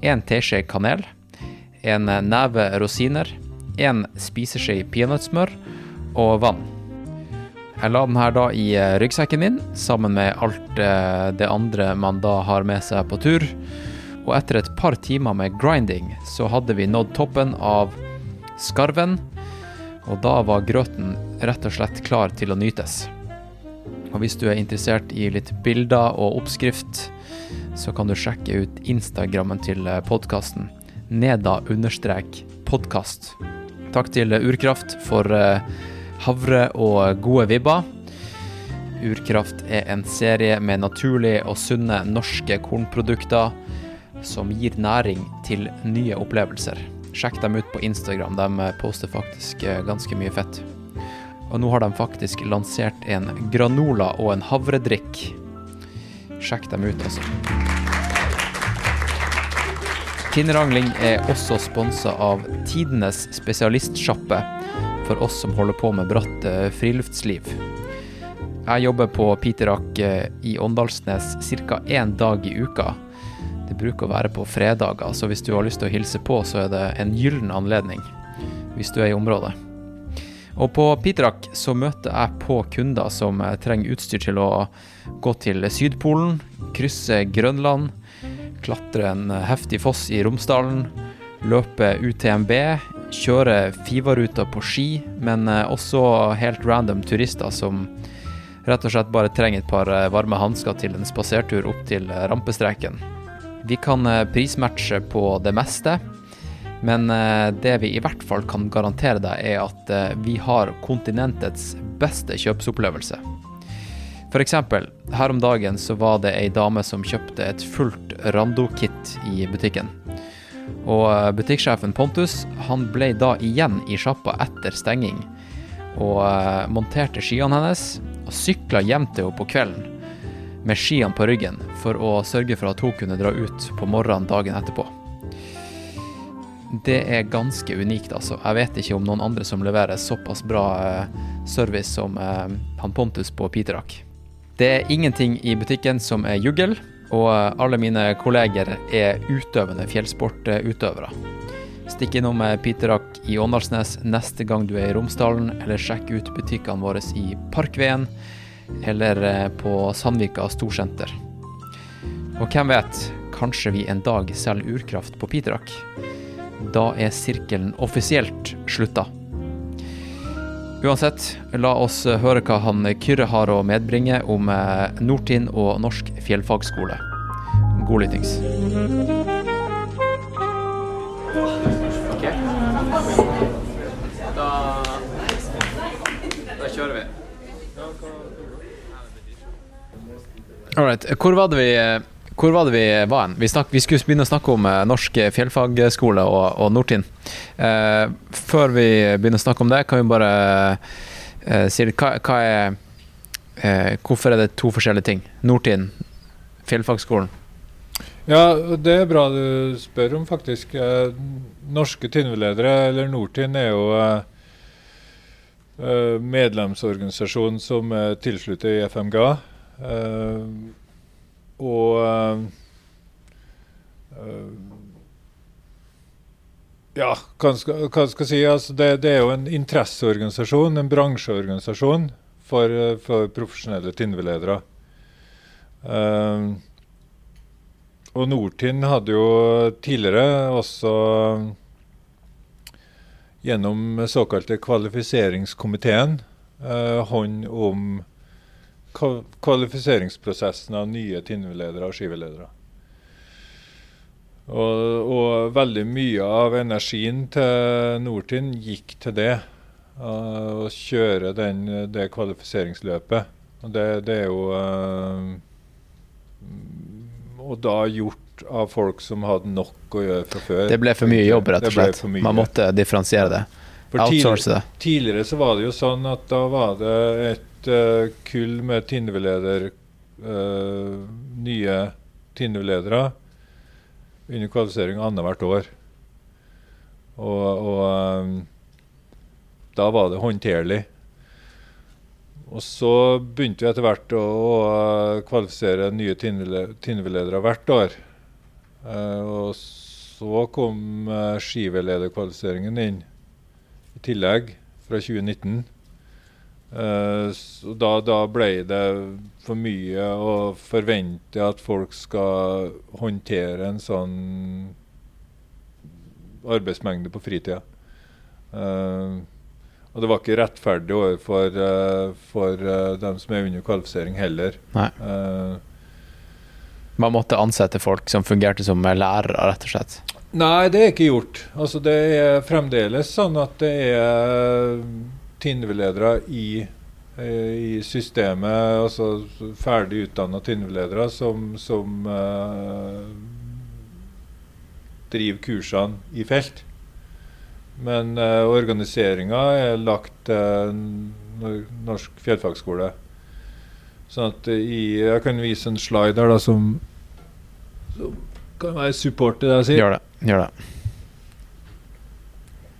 en teskje kanel, en neve rosiner, en spiseskje peanøttsmør og vann. Jeg la den her da i eh, ryggsekken min, sammen med alt eh, det andre man da har med seg på tur. Og etter et par timer med grinding, så hadde vi nådd toppen av skarven. Og da var grøten rett og slett klar til å nytes. Og hvis du er interessert i litt bilder og oppskrift, så kan du sjekke ut Instagrammen til podkasten. Neda understrek podkast. Takk til Urkraft for eh, havre og gode vibber. Urkraft er en serie med naturlige og sunne norske kornprodukter som gir næring til nye opplevelser. Sjekk dem ut på Instagram, de poster faktisk eh, ganske mye fett. Og nå har de faktisk lansert en granola og en havredrikk. Sjekk dem ut, altså. Tinnerangling er også sponsa av tidenes spesialistsjappe for oss som holder på med bratt eh, friluftsliv. Jeg jobber på Piterak eh, i Åndalsnes ca. én dag i uka. Det bruker å være på fredager, så hvis du har lyst til å hilse på, så er det en gyllen anledning. Hvis du er i området. Og på Piterak så møter jeg på kunder som eh, trenger utstyr til å gå til Sydpolen, krysse Grønland, klatre en heftig foss i Romsdalen, løpe UTMB, kjøre Fivaruta på ski, men eh, også helt random turister som rett og slett bare trenger et par eh, varme hansker til en spasertur opp til eh, rampestreken. Vi kan prismatche på det meste, men det vi i hvert fall kan garantere deg, er at vi har kontinentets beste kjøpsopplevelse. F.eks. her om dagen så var det ei dame som kjøpte et fullt Rando-kit i butikken. Og eh, butikksjefen Pontus han ble da igjen i sjappa etter stenging, og uh, monterte skiene hennes og sykla hjem til henne på kvelden med skiene på ryggen for å sørge for at hun kunne dra ut på morgenen dagen etterpå. Det er ganske unikt, altså. Jeg vet ikke om noen andre som leverer såpass bra uh, service som han Pontus på Piterak. Det er ingenting i butikken som er juggel, og alle mine kolleger er utøvende fjellsportutøvere. Stikk innom Piterak i Åndalsnes neste gang du er i Romsdalen, eller sjekk ut butikkene våre i Parkveien eller eh, på Sandvika storsenter. Og hvem vet, kanskje vi en dag selger urkraft på Piterak? Da er sirkelen offisielt slutta. Uansett, la oss høre hva han Kyrre har å medbringe om eh, Nordtind og Norsk fjellfagskole. God lyttings. Ok. Da, da kjører vi. All right. Hvor var det vi hvor var det vi var hen? Vi, vi, skulle begynne å snakke om eh, Norsk fjellfagskole og, og Nordtind. Eh, før vi begynner å snakke om det, kan vi bare eh, si hva, hva er eh, Hvorfor er det to forskjellige ting? Nordtind, fjellfagskolen.
Ja, det er bra du spør om, faktisk. Eh, norske tinnveledere, eller Nordtind, er jo eh, medlemsorganisasjon som er tilsluttet i FMGA. Og uh, Ja, hva skal, hva skal si? Altså det, det, er jo en interesseorganisasjon, en bransjeorganisasjon for, for profesjonelle tinnveledere. Uh, og Nortind hadde jo tidligere også gjennom såkalte kvalifiseringskomiteen uh, hånd om kvalifiseringsprosessen av nye tinnveledere og skiveledere. Og, og, veldig mye av energien til Nortin gikk til det. Uh, å kjøre den, det kvalifiseringsløpet. Og det, det er jo uh, Og da gjort av folk som hadde nok å gjøre fra før.
Det ble for mye jobb, rett og slett. Man måtte differensiere det.
Outsource det. Tidligere så var det jo sånn at da var det et uh, kull med Tindveleder, uh, nye Tindveledere under kvalifisering annethvert år. Og, og um, da var det håndterlig. Og så begynte vi etter hvert å, kvalifisere nye Tindveledere hvert år. Og så kom skivelederkvalifiseringen inn i tillegg fra 2019. Så da, da ble det for mye å forvente at folk skal håndtere en sånn arbeidsmengde på fritida. Uh, og det var ikke rettferdig overfor uh, for uh, dem som er under kvalifisering heller. Uh,
Man måtte ansette folk som fungerte som lærere, rett og slett.
nei, det er ikke gjort. Altså, det er fremdeles sånn at det er TINV-ledere i, i systemet, altså ferdig utdanna TINV-ledere, som, som driver kursene i felt. Men uh, organiseringa er lagt til uh, Norsk fjellfagskole. Sånn at uh, i, Jeg kan vise en slide her da, som, som kan være support til det jeg sier.
Gjør det. Gjør det.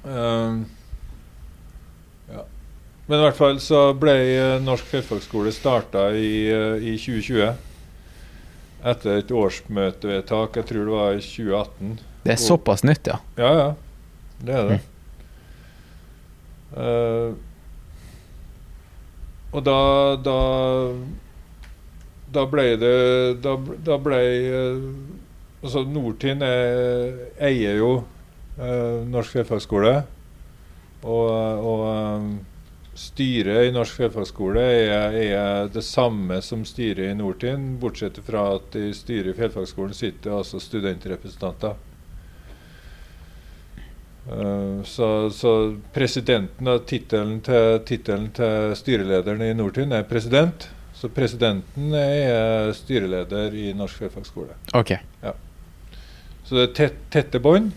Ja. Men i hvert fall så ble uh, Norsk fjellfagskole starta i, uh, i 2020. Etter et årsmøtevedtak, jeg tror det var i 2018.
Det er såpass nytt, ja.
Ja, ja. Det er det. Uh, og da Da Da ble det Da, da ble Altså, Nordtind er, eier jo uh, Norsk fjellfagskole. Og, og styret i Norsk fjellfagskole er, er, det samme som styret i Nortind, bortsett fra at i styret i fjellfagskolen sitter altså studentrepresentanter. Uh, så, så, presidenten av tittelen til, tittelen til styrelederen i Nortind er president. Så presidenten er styreleder i Norsk fjellfagskole.
Ok.
Ja. Så det er tett, tette bånd.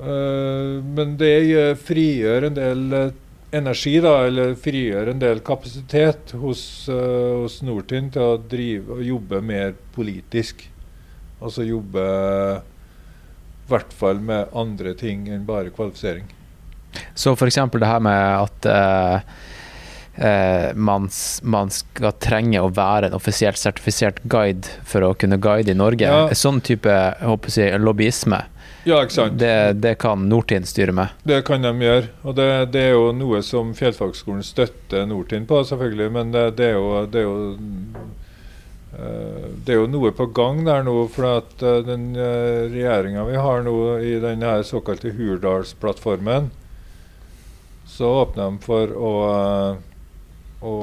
Uh, men det frigjør en del uh, energi, da, eller frigjøre en del kapasitet hos, uh, hos Nordtun til å drive og jobbe mer politisk. Altså jobbe i hvert fall med andre ting enn bare kvalifisering.
Så f.eks. det her med at uh, uh, man, man, skal trenge å være en offisielt sertifisert guide for å kunne guide i Norge.
Ja.
Sånn type jeg lobbyisme,
Ja, ikke sant?
det, det kan Nordtind styre med.
Det kan de gjøre. Og det, det er jo noe som Fjellfagskolen støtter Nordtind på, selvfølgelig. Men det, det er jo, det er jo eh, det er jo noe på gang der nå, for at uh, den uh, regjeringa vi har nå i den såkalte Hurdalsplattformen, så åpner de for å, å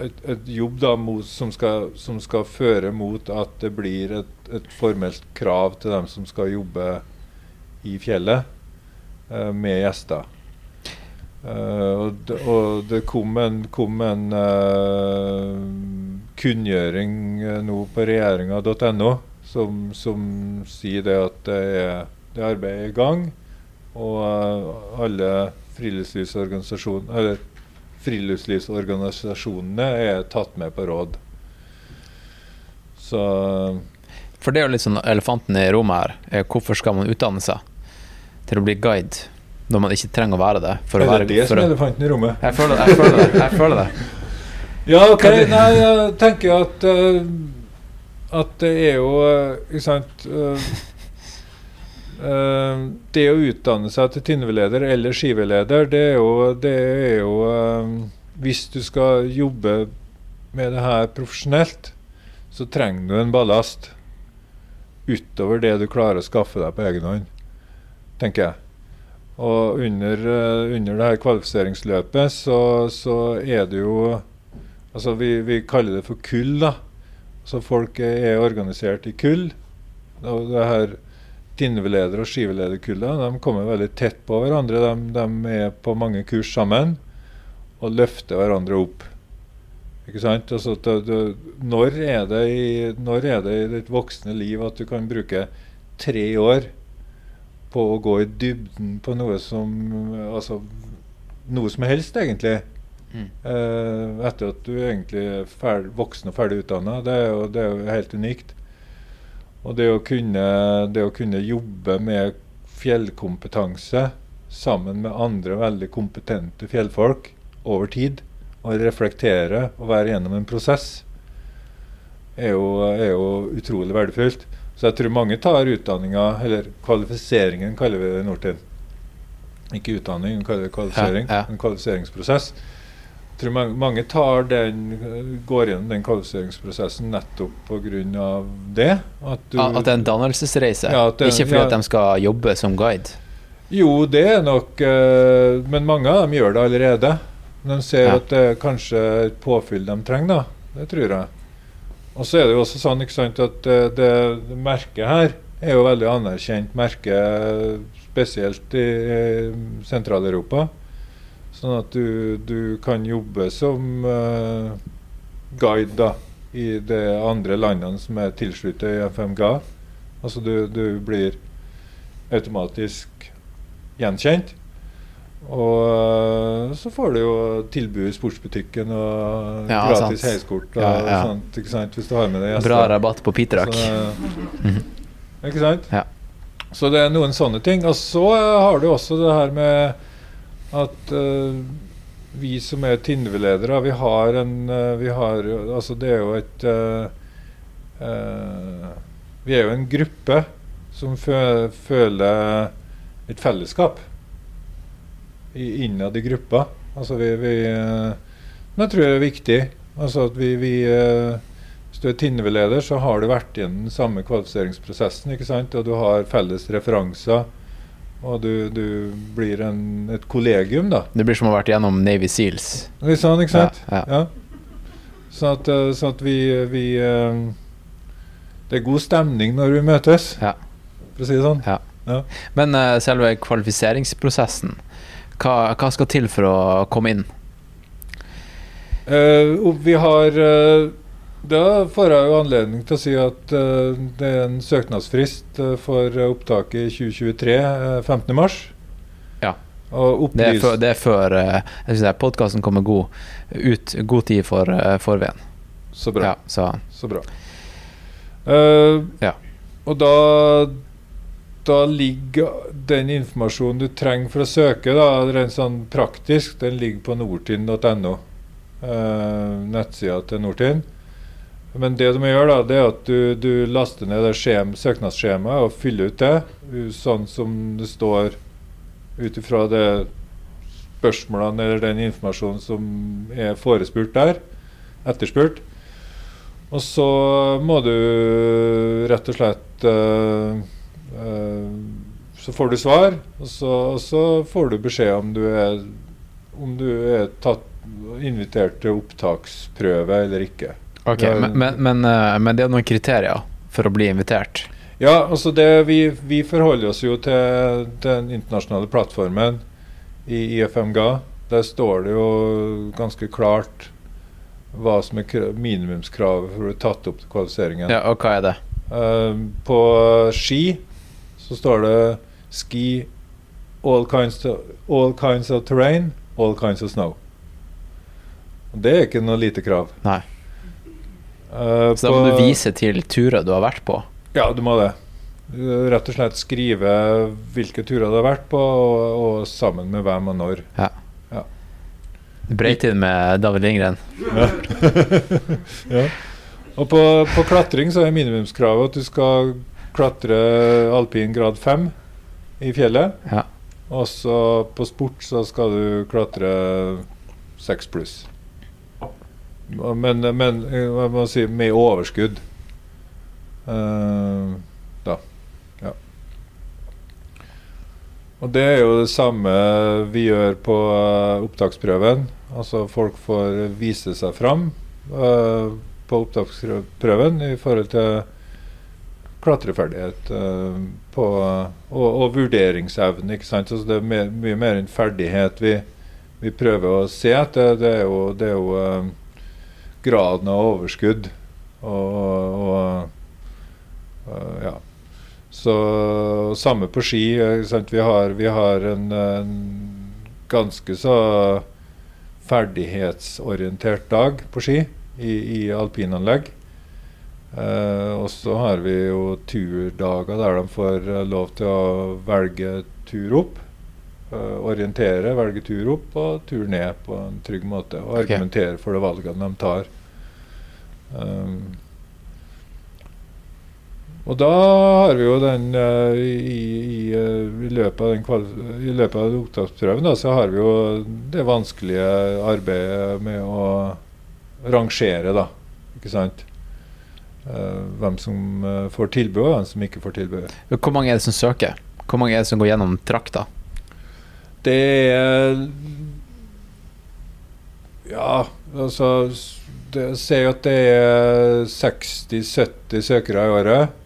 et, et jobb da mot, som, skal, som skal føre mot at det blir et, et formelt krav til dem som skal jobbe i fjellet eh, med gjester. Eh, og, det, og det kom en, kom en eh, kunngjøring eh, nå på regjeringa.no som, som sier det at det er, det arbeidet er i gang. Og eh, alle friluftslivsorganisasjoner friluftslivsorganisasjonene er tatt med på råd. Så
For det er jo litt sånn elefanten i rommet her. er Hvorfor skal man utdanne seg til å bli guide når man ikke trenger å være det? For
er
være,
det det som er elefanten i rommet?
jeg føler det. Jeg føler det. Jeg føler det.
Ja, OK. Nei, jeg tenker at uh, At det er jo eh, Ikke sant eh, Det å utdanne seg til tinveleder eller skiveleder, det er jo, det er jo eh, Hvis du skal jobbe med det her profesjonelt, så trenger du en ballast utover det du klarer å skaffe deg på egen hånd, tenker jeg. Og under, eh, under det her kvalifiseringsløpet så, så er det jo Altså vi, vi kaller det for kull, da. Så folk er organisert i kull. Og det her Tinveleder- og skivelederkullet de kommer veldig tett på hverandre. De, de er på mange kurs sammen og løfter hverandre opp. Ikke sant? Altså, det, det, når, er det i, når er det i ditt voksne liv at du kan bruke tre år på å gå i dybden på noe som Altså noe som helst, egentlig?
Mm.
Uh, etter at du egentlig er ferdig, voksen og ferdig utdanna. Det, det er jo helt unikt. Og det å kunne, det å kunne jobbe med fjellkompetanse sammen med andre veldig kompetente fjellfolk over tid, og reflektere og være gjennom en prosess, er jo, er jo utrolig verdifullt. Så jeg tror mange tar utdanninga, eller kvalifiseringen kaller vi det i Nordtid. Ikke utdanning, vi kaller det kvalifisering.
Ja, ja.
En kvalifiseringsprosess. Tror mange, mange tar den, går gjennom den kvalifiseringsprosessen nettopp pga. det. At, du,
At det er en dannelsesreise,
Ja, det-
ikke fordi
ja.
at de skal jobbe som guide.
Jo, det er nok eh, Men mange av dem gjør det allerede. De ser
Ja.
at det er kanskje et påfyll de trenger, da. Det tror jeg. Og så er det jo også sånn sant, at det, det, det merket her er jo veldig anerkjent merke, spesielt i, i Sentral-Europa. Sånn at du, du kan jobbe som uh, guide da, i de andre landene som er tilsluttet i FMGA. Altså du, du blir automatisk gjenkjent. Og øh, så får du jo tilbud i sportsbutikken og
Ja,
gratis heiskort og
Ja, ja.
sånt, ikke sant, hvis du har med deg gjester.
Bra rabatt på Pitrak.
Så, ikke sant?
Ja.
Så det er noen sånne ting. Og så har du også det her med at uh, vi som er Tindve-ledere, vi har en øh, Vi har Altså, det er jo et øh, Vi er jo en gruppe som fø føler et fellesskap i, innad i gruppa. Altså vi, vi eh, jeg tror det er viktig. Altså at vi, vi eh, Hvis du er Tindve-leder, så har du vært gjennom den samme kvalifiseringsprosessen. ikke sant? Og du har felles referanser. Og du, du blir en, et kollegium, da.
Det blir som å ha vært gjennom Navy Seals.
Litt sånn, ikke sant?
Ja, ja.
Sånn at, eh, sånn at vi, vi eh, Det er god stemning når vi møtes,
Ja.
for å si det sånn.
Men uh, selve kvalifiseringsprosessen, hva, hva skal til for å komme inn?
Uh, vi har eh, Da får jeg jo anledning til å si at uh, det er en søknadsfrist uh, for opptaket i 2023, uh, 15. mars.
Ja.
Og
Det er før, det er før uh, podkasten kommer god, ut god tid for forveien.
Så bra.
Ja, så
Så bra. Eh,
Ja.
Og da da ligger den informasjonen du trenger for å søke, da, rent sånn praktisk, den ligger på nortind.no. Nettsida til Nortind. Men det du må gjøre, da, det er at du, du laster ned det skjem, søknadsskjemaet og fyller ut det sånn som det står ut ifra det spørsmålene eller den informasjonen som er forespurt der. Etterspurt. Og så må du rett og slett øh, øh, Så får du svar, og så, og så får du beskjed om du er om du er tatt, invitert til opptaksprøve eller ikke.
Ok,
er,
men, men, men, eh, men det er noen kriterier for å bli invitert?
Ja, altså det, vi, vi forholder oss jo til den internasjonale plattformen i IFMGA. Der står det jo ganske klart hva som er kra- minimumskravet for å bli tatt opp til kvalifiseringen.
Ja, og hva er det?
Eh, på ski så står det ski all kinds, of, all kinds of terrain, all kinds of snow. Det er ikke noe lite krav.
Nei.
Eh,
Så da må du vise til turer du har vært på?
Ja, du må det. Rett og slett skrive hvilke turer du har vært på, og, og sammen med hvem og når.
Breitid med David Lindgren.
Ja. Og på, på klatring så er minimumskravet at du skal klatre alpin grad 5 i fjellet.
Ja.
Og så på sport så skal du klatre 6 pluss. Men, men hva må si med overskudd. Uh, da. Ja. Og det er jo det samme vi gjør på uh, opptaksprøven. Altså folk får vise seg fram uh, på opptaksprøven i forhold til klatreferdighet på, og, og vurderingsevne. ikke sant? Altså det er mer, mye mer enn ferdighet vi, vi prøver å se etter. Det er jo, det er jo graden av overskudd og, og ja. Så samme på ski. Vi har, vi har en, en ganske så ferdighetsorientert dag på ski i, i alpinanlegg. Eh, og så har vi jo turdager der de får eh, lov til å velge tur opp. Eh, orientere, velge tur opp og tur ned på en trygg måte. Og
Ok.
argumentere for de valgene de tar. Um, Og da har vi jo den eh, i, i, eh, i, løpet av den I løpet av opptaksprøven da, så har vi jo det vanskelige arbeidet med å rangere, da. Ikke sant? Uh, hvem som får tilbud, og hvem som ikke får tilbud.
Hvor mange er det som søker? Hvor mange er det som går gjennom trakta?
Det er Ja, altså det, Si at det er 60-70 søkere i året.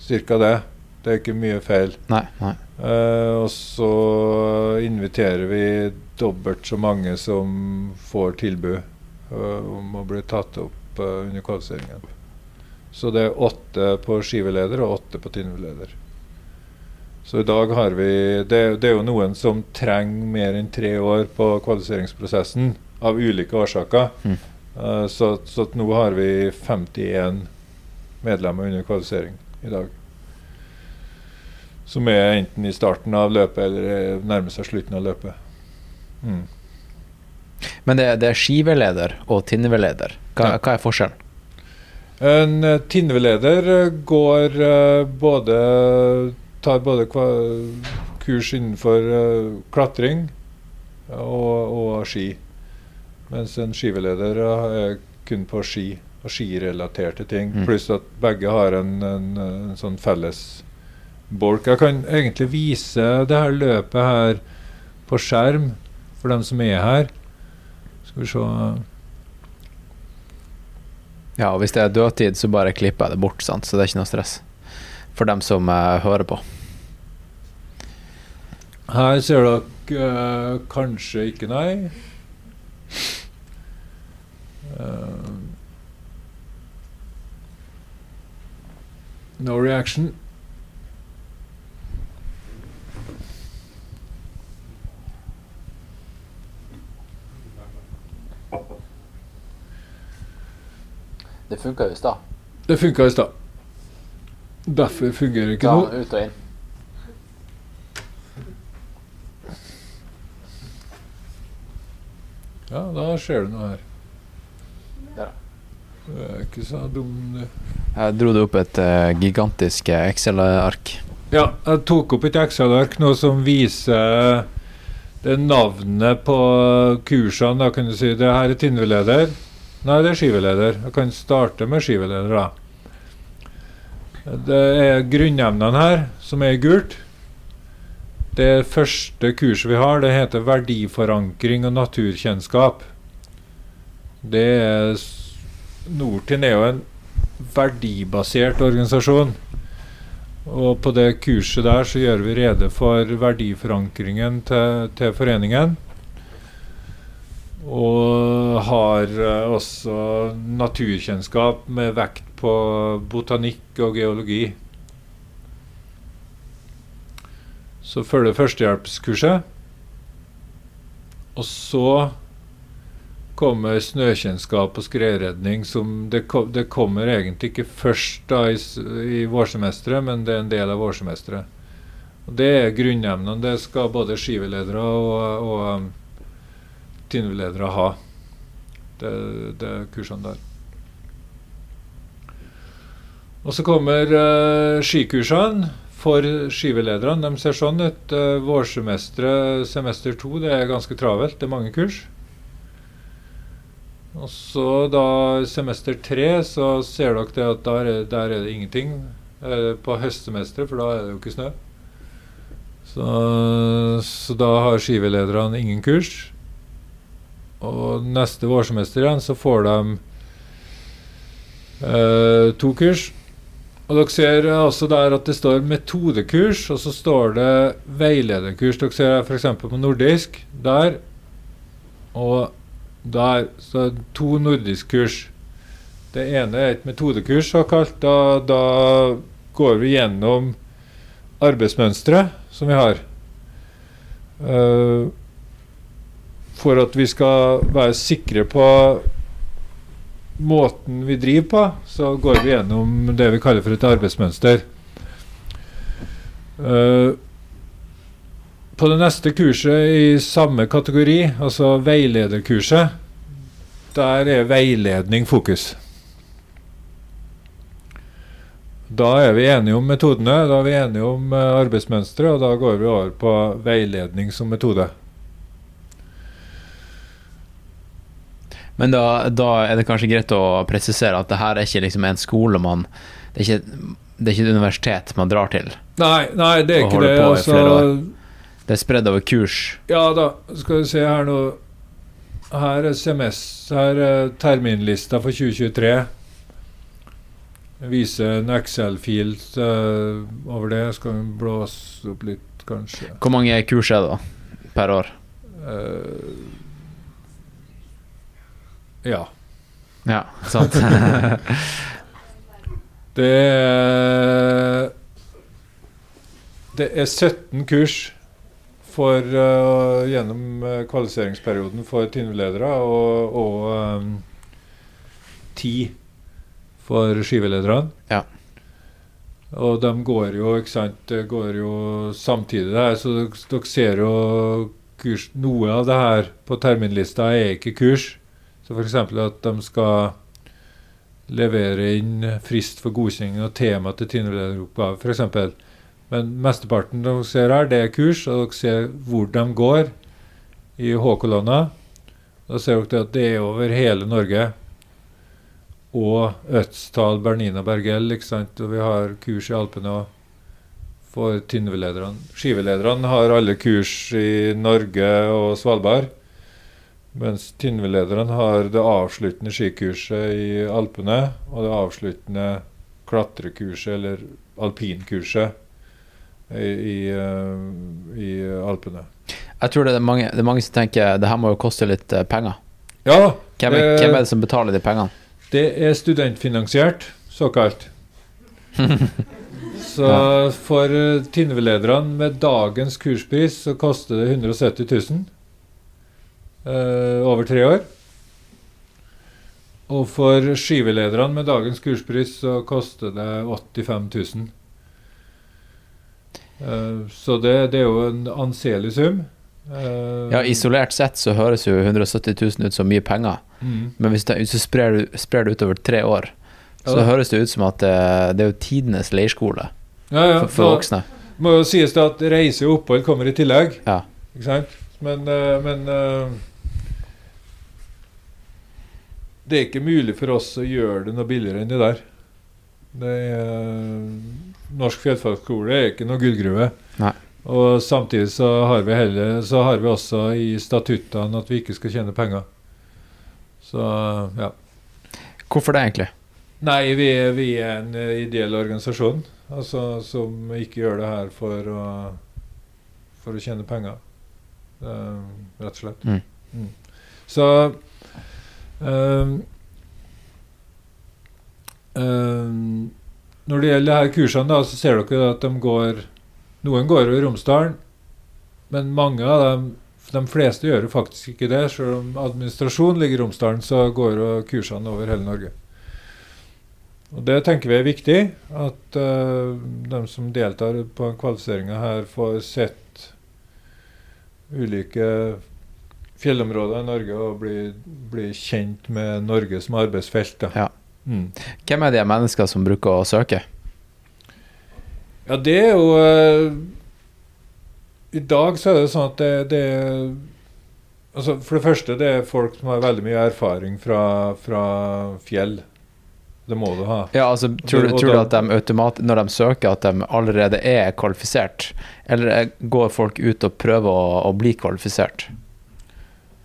Cirka det. Det er ikke mye feil.
Nei. nei.
Uh, og så inviterer vi dobbelt så mange som får tilbud uh, om å bli tatt opp uh, under kvalifiseringen. Så det er åtte på skiveleder og åtte på tinnveleder. Så i dag har vi det, det er jo noen som trenger mer enn tre år på kvalifiseringsprosessen av ulike årsaker.
Mm.
Eh, så, så nå har vi 51 medlemmer under kvalifisering i dag. Som er enten i starten av løpet eller er nærmer seg slutten av løpet. Mm.
Men det, det er skiveleder og tinneveleder. Hva,
Ja.
hva er forskjellen?
En uh, tinneveleder eh, går eh, både tar både kurs innenfor eh, klatring og, og ski. Mens en skiveleder eh, er kun på ski og skirelaterte ting.
Mm.
Pluss at begge har en, en, en sånn felles bolk. Jeg kan egentlig vise det her løpet her på skjerm for dem som er her. Skal vi se
Ja, og Hvis det er dødtid, så bare klipper jeg det bort, sant? så det er ikke noe stress. For dem som eh, hører på.
Her ser dere uh, kanskje ikke, nei. Uh, no reaction.
Det funka i stad.
Det funka i stad. Derfor fungerer ikke nå.
ut og inn.
Ja, da skjer det noe her.
Der,
Det er ikke så dum, du.
Jeg dro det opp et uh, gigantisk eh, Excel-ark.
Ja, jeg tok opp et Excel-ark nå som viser det navnet på kursene. Da kan du si det her er tinnveleder. Nei, det er skiveleder. Jeg kan starte med skiveleder, da. Det er grunnemnene her, som er gult. Det første kurset vi har, det heter verdiforankring og naturkjennskap. Det er Nortin er jo en verdibasert organisasjon. Og på det kurset der så gjør vi rede for verdiforankringen til, til foreningen. Og har eh, også naturkjennskap med vekt på botanikk og geologi. Så følger førstehjelpskurset. Og så kommer snøkjennskap og skredredning som det, kom, det kommer egentlig ikke først da i, i vårsemesteret, men det er en del av vårsemesteret. Og Det er grunnemnene. Det skal både skiveledere og, og um, ha. Det, det kursene der. Og så kommer uh, skikursene for skivelederne. De ser sånn ut. Uh, vårsemesteret, semester to, det er ganske travelt. Det er mange kurs. Og så da semester tre, så ser dere det at der er, der er det ingenting Uh, på høstsemesteret, for da er det jo ikke snø. Så, så da har skivelederne ingen kurs. Og neste vårsemester igjen så får de uh, to kurs. Og dere ser også der at det står metodekurs, og så står det veilederkurs. Dere ser f.eks. på nordisk der. Og der så to nordisk-kurs. Det ene er et metodekurs, såkalt. Da, da går vi gjennom arbeidsmønsteret som vi har. Uh, for at vi skal være sikre på måten vi driver på, så går vi gjennom det vi kaller for et arbeidsmønster. Uh, på det neste kurset i samme kategori, altså veilederkurset, der er veiledning fokus. Da er vi enige om metodene, da er vi enige om eh, arbeidsmønsteret, og da går vi over på veiledning som metode.
Men da, da er det kanskje greit å presisere at det her er ikke liksom en skole man Det er ikke, det er ikke et universitet man drar til.
Nei, nei det er ikke det. Altså.
Det er spredd over kurs.
ja da, skal vi se her nå. Her er SMS, her er terminlista for 2023. Jeg viser en Excel-fil uh, over det. Skal vi blåse opp litt, kanskje.
Hvor mange kurs er det da per år?
Eh, ja.
Ja, sant?
Det er Det er 17 kurs for, uh, gjennom eh, kvalifiseringsperioden for TINV-ledere, og, og um, 10 for skivelederne.
Ja.
Og de går jo, ikke sant, det går jo samtidig der, så dere, dere ser jo kurs Noe av det her på terminlista er ikke kurs. Så f.eks. at de skal levere inn frist for godkjenning og tema til tiendelederoppgave, f.eks. Men mesteparten dere ser her, det er kurs, og dere ser hvor de går i H-kolonna. Da ser dere at det er over hele Norge. Og Ødstal, Bernina, Bergell, ikke sant. Og vi har kurs i Alpene òg for TINV-lederne. Skivelederne har alle kurs i Norge og Svalbard. Mens TINV-lederne har det avsluttende skikurset i Alpene og det avsluttende klatrekurset, eller alpinkurset, i, i, eh, i Alpene.
Jeg tror det er, mange, det er mange som tenker det her må jo koste litt eh, penger.
Ja,
Hvem er,
Eh,
hvem er det som betaler de pengene?
det er studentfinansiert, såkalt. Så for eh, TINV-lederne med dagens kurspris så koster det 170 000 eh, over tre år. Og for skivelederne med dagens kurspris så koster det 85 000. Uh, så det, det er jo en anselig sum. Uh,
Ja, Isolert sett så høres jo 170 000 ut som mye penger,
mm.
men hvis, det, hvis du sprer, du- sprer det utover tre år, så
ja,
høres det ut som at det, det er jo tidenes leirskole
ja, ja,
for, for voksne.
må jo sies det at reise og opphold kommer i tillegg.
Ja.
Ikke sant? Men, eh, men eh, Det er ikke mulig for oss å gjøre det noe billigere enn det der. Det er, norsk fjellfagskole er ikke noe gullgruve.
Nei.
Og samtidig så har vi heller Så har vi også i statuttene at vi ikke skal tjene penger. Så ja.
Hvorfor det, egentlig?
Nei, vi, er- vi er en eh, ideell organisasjon altså, som ikke gjør det her for å, for å tjene penger. Eh, rett og slett.
Mm.
Mm. Så ehm, Når det gjelder her kursene, da, så ser dere at de går Noen går over Romsdalen, men mange av dem de fleste gjør jo faktisk ikke det. Selv om administrasjon ligger i Romsdalen, så går jo kursene over hele Norge. Og Det tenker vi er viktig, at uh, de som deltar på kvalifiseringa her, får sett ulike fjellområder i Norge og bli, bli kjent med Norge som arbeidsfelt.
Ja.
Mm.
Hvem er de mennesker som bruker å søke?
Ja, det er jo eh, I dag så er det sånn at det, det altså For det første, det er folk som har veldig mye erfaring fra, fra fjell. Det må du ha.
Ja, altså, tror, du, tror du at de automat, når de søker, at de allerede er kvalifisert? Eller er- går folk ut og prøver å, å bli kvalifisert?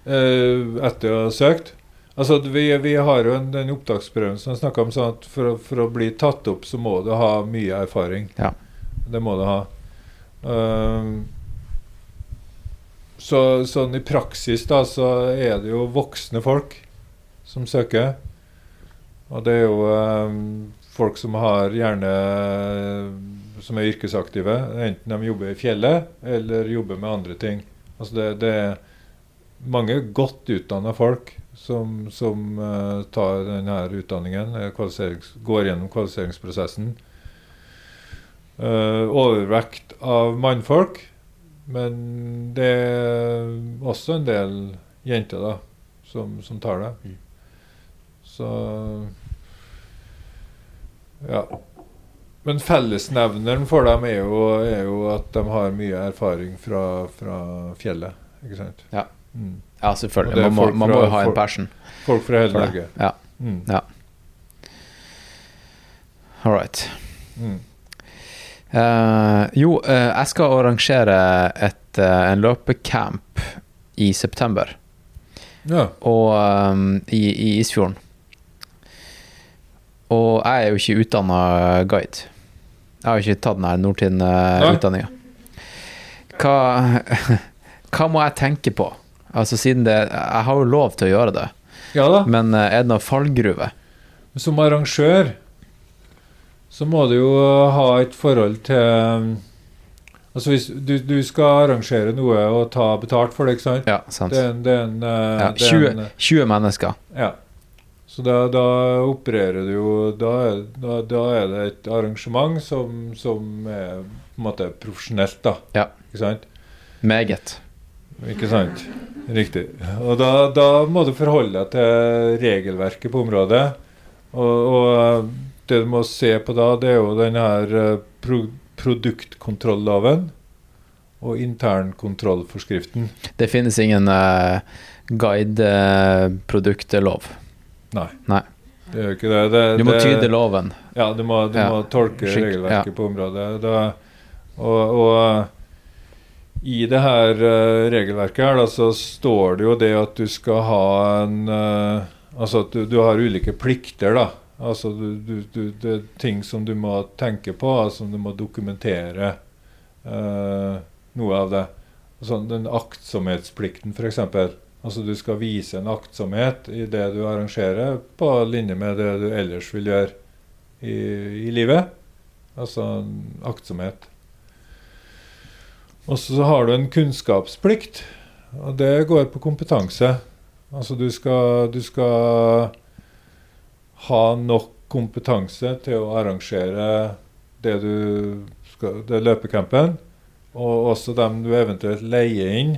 Eh, etter å ha søkt. Altså, vi, vi har jo en, den opptaksprøven som jeg snakka om, sånn at for, for å bli tatt opp, så må du ha mye erfaring.
Ja.
Det må du ha. Uh, så sånn i praksis da, så er det jo voksne folk som søker. Og det er jo uh, folk som har gjerne som er yrkesaktive, enten de jobber i fjellet eller jobber med andre ting. Altså det, det er mange godt utdanna folk som, som uh, tar denne utdanningen, eh, går gjennom kvalifiseringsprosessen. Uh, overvekt av mannfolk, men det er også en del jenter da, som, som tar det.
Mm.
Så ja. Men fellesnevneren for dem er jo, er jo at de har mye erfaring fra, fra fjellet. Ikke sant?
Ja.
Mm.
Ja, selvfølgelig. Man må, man må jo ha en passion
Folk fra hele. Norge.
Ja,
Mm.
Ja. all right.
Mm.
Uh, jo, uh, jeg skal arrangere et, uh, en løpecamp i september
Ja.
og, um, i, i Isfjorden. Og jeg er jo ikke utdanna guide. Jeg har jo ikke tatt den. Nordtind-utdanninga. Hva, hva må jeg tenke på? Altså siden det Jeg har jo lov til å gjøre det,
ja da.
men eh, er det noen fallgruve?
Som arrangør så må du jo ha et forhold til Altså hvis du, du skal arrangere noe og ta betalt for det, ikke sant?
Ja, sant.
Det en, det er en, eh,
Ja,
det er
20,
en
20 mennesker.
Ja. Så da, da opererer du jo da da, da er det et arrangement som, som er på en måte profesjonelt, da.
Ja.
Ikke sant?
Meget.
Ikke sant? Riktig. Og da, da må du forholde deg til regelverket på området. Og, og det du må se på da, det er jo denne her eh, pro produktkontrolloven og internkontrollforskriften.
Det finnes ingen uh, guideproduktlov.
Nei.
Nei.
Det gjør ikke det. det
Du må
det-
tyde loven.
Ja, du må, du
Ja.
må tolke
Skikk-
regelverket
ja.
på området. Da, og, og i det her uh, regelverket her da, så står det jo det at du skal ha en uh, Altså at du, du har ulike plikter, da. Altså du, du, det er ting som du må tenke på, altså, du må dokumentere uh, noe av det. Altså, den aktsomhetsplikten, f.eks. Altså du skal vise en aktsomhet i det du arrangerer, på linje med det du ellers vil gjøre i, i livet. Altså aktsomhet. Og så har du en kunnskapsplikt, og det går på kompetanse. Altså du skal, du skal ha nok kompetanse til å arrangere det du skal, det løpecampen, og også dem du eventuelt leier inn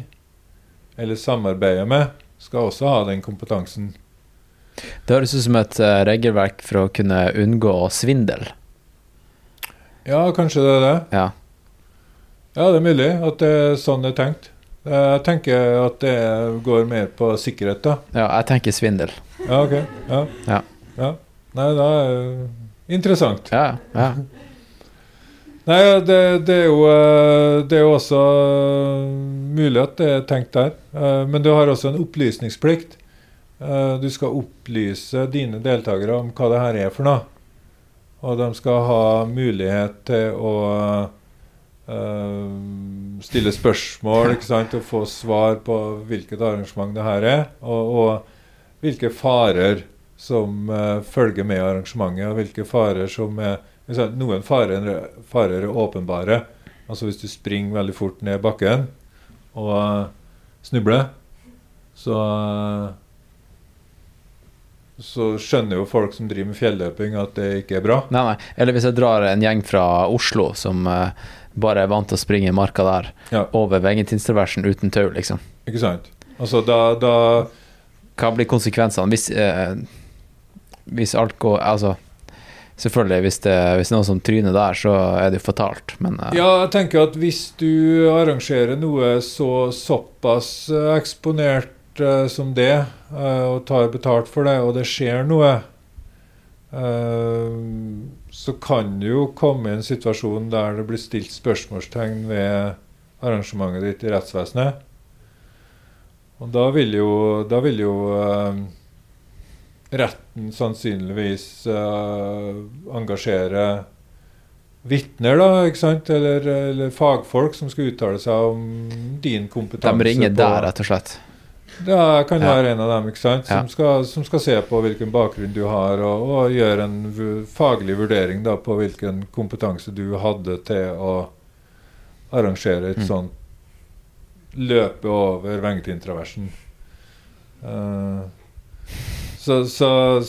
eller samarbeider med, skal også ha den kompetansen.
Det høres ut som et eh, regelverk for å kunne unngå svindel.
Ja, kanskje det er det.
Ja.
Ja, det er mulig at det er sånn det er tenkt. Jeg tenker at det går mer på sikkerhet, da.
ja, jeg tenker svindel.
Ja, ok. Ja.
Ja.
ja. Nei, da er det interessant.
Ja, ja.
Nei, det, det, er jo, eh, det er jo også eh, mulig at det er tenkt der. Eh, Men du har også en opplysningsplikt. Du skal opplyse dine deltakere om hva det her er for noe. Og de skal ha mulighet til å eh, stille spørsmål ikke sant? og få svar på hvilket arrangement det her er. Og, og hvilke farer som uh, følger med arrangementet, og hvilke farer som er sant, Noen farer, farer er åpenbare. Altså hvis du springer veldig fort ned bakken og uh, snubler, så så skjønner jo folk som driver med fjelløping at det ikke er bra.
Nei, nei. Eller hvis jeg drar en gjeng fra Oslo som eh, bare er vant til å springe i marka der,
Ja.
over Vengetinstraversen uten tau, liksom.
Ikke sant? Altså da, da
Hva blir konsekvensene hvis, eh, hvis alt går Altså, selvfølgelig, hvis det hvis det er noen som tryner der, så er det jo fatalt, men eh,
Ja, jeg tenker at hvis du arrangerer noe så såpass eh, eksponert eh, som det, eh, og tar betalt for det, og det skjer noe, så kan det jo komme en situasjon der det blir stilt spørsmålstegn ved arrangementet ditt i rettsvesenet. Og da vil jo, da vil jo eh, retten sannsynligvis eh, engasjere vitner, da, ikke sant? Eller, eller fagfolk som skal uttale seg om din kompetanse.
de ringer der, rett og slett.
Ja, kan
Ja.
være en av dem, ikke sant? Som,
Ja.
skal, som skal se på hvilken bakgrunn du har, og, og gjøre en faglig vurdering da, på hvilken kompetanse du hadde til å arrangere et
Mm.
sånt løpe over Vengtintraversen. Uh, så, så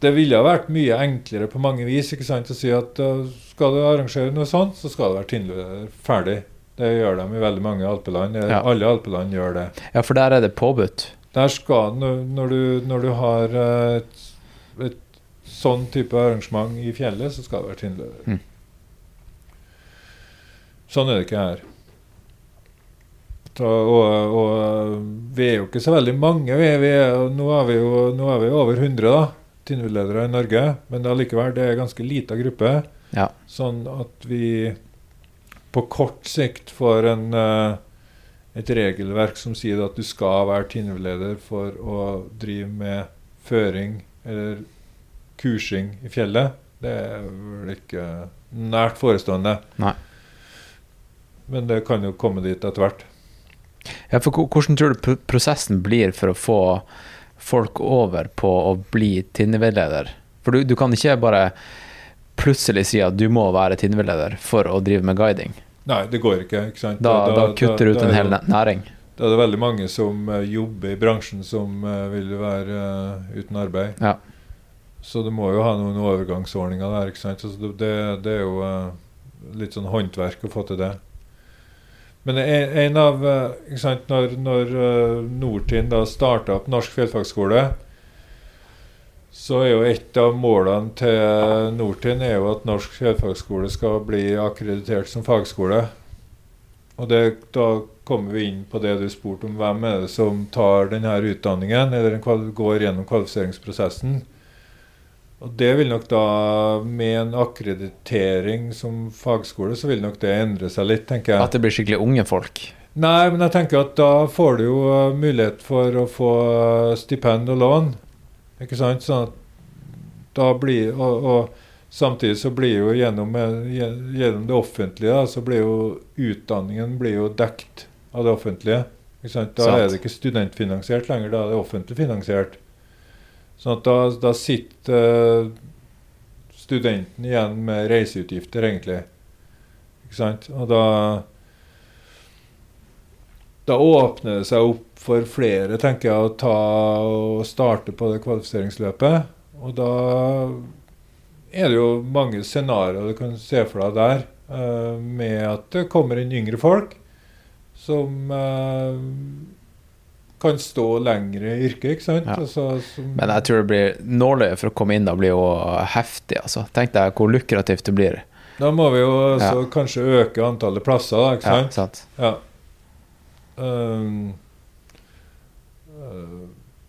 det ville ha vært mye enklere på mange vis ikke sant, å si at uh, skal du arrangere noe sånt, så skal det være Tindlø ferdig. Det gjør de i veldig mange alpeland.
Ja.
Alle alpeland gjør det.
Ja, for der er det påbudt.
Der skal, når, du, når du har eh, et, et sånn type arrangement i fjellet, så skal det være teamleder.
Mm.
Sånn er det ikke her. Så, og, og vi er jo ikke så veldig mange. Vi er, vi er, nå, er vi jo, nå er vi over 100 da, i Norge. Men allikevel, det er en ganske lita gruppe.
Ja.
Sånn at vi på kort sikt får en, eh, et regelverk som sier at du skal være tinnvedleder for å drive med føring eller kursing i fjellet. Det er vel ikke nært forestående.
Nei.
Men det kan jo komme dit etter hvert.
Ja, for hvordan tror du prosessen blir for å få folk over på å bli tinneveileder? For du, du kan ikke bare plutselig sier at du må være tinneveileder for å drive med guiding.
Nei, det går ikke. ikke sant?
Da, da, kutter du ut
da
en hel næring.
Da er det veldig mange som eh, jobber i bransjen som eh, vil være eh, uten arbeid.
Ja.
Så du må jo ha noen overgangsordninger der. ikke sant? Så det, det er jo litt sånn håndverk å få til det. Men en, en av ikke sant, Når, når Nortind da starta opp Norsk fjellfagskole, så er jo et av målene til Nortin er jo at Norsk sjøfagskole skal bli akkreditert som fagskole. Og det, da kommer vi inn på det du spurte om. Hvem er det som tar denne utdanningen, eller går gjennom kvalifiseringsprosessen? Og det vil nok da, med en akkreditering som fagskole, så vil nok det endre seg litt, tenker jeg.
At det blir skikkelig unge folk.
Nei, men jeg tenker at da får du jo eh, mulighet for å få eh, stipend og lån. Ikke sant? Sånn at da blir og, og samtidig så blir jo gjennom, eh, gjennom det offentlige da, så blir jo utdanningen blir jo dekt av det offentlige. Ikke sant? Da
Sant.
er det ikke studentfinansiert lenger, da er det offentlig finansiert. Sånn at da, da sitter eh, studenten igjen med reiseutgifter, egentlig. Ikke sant? Og da da åpner det seg opp for flere, tenker jeg, å ta og starte på det kvalifiseringsløpet. Og da er det jo mange scenarioer du kan se for deg der, eh, med at det kommer inn yngre folk som eh, kan stå lenger i yrket, ikke sant?
Ja.
Altså, som,
Men jeg tror det blir nåløyet for å komme inn da blir jo heftig, altså. Tenk deg hvor lukrativt det blir.
da må vi jo
Ja.
kanskje øke antallet plasser, da, ikke sant.
Ja,
sant? Ja. Eh,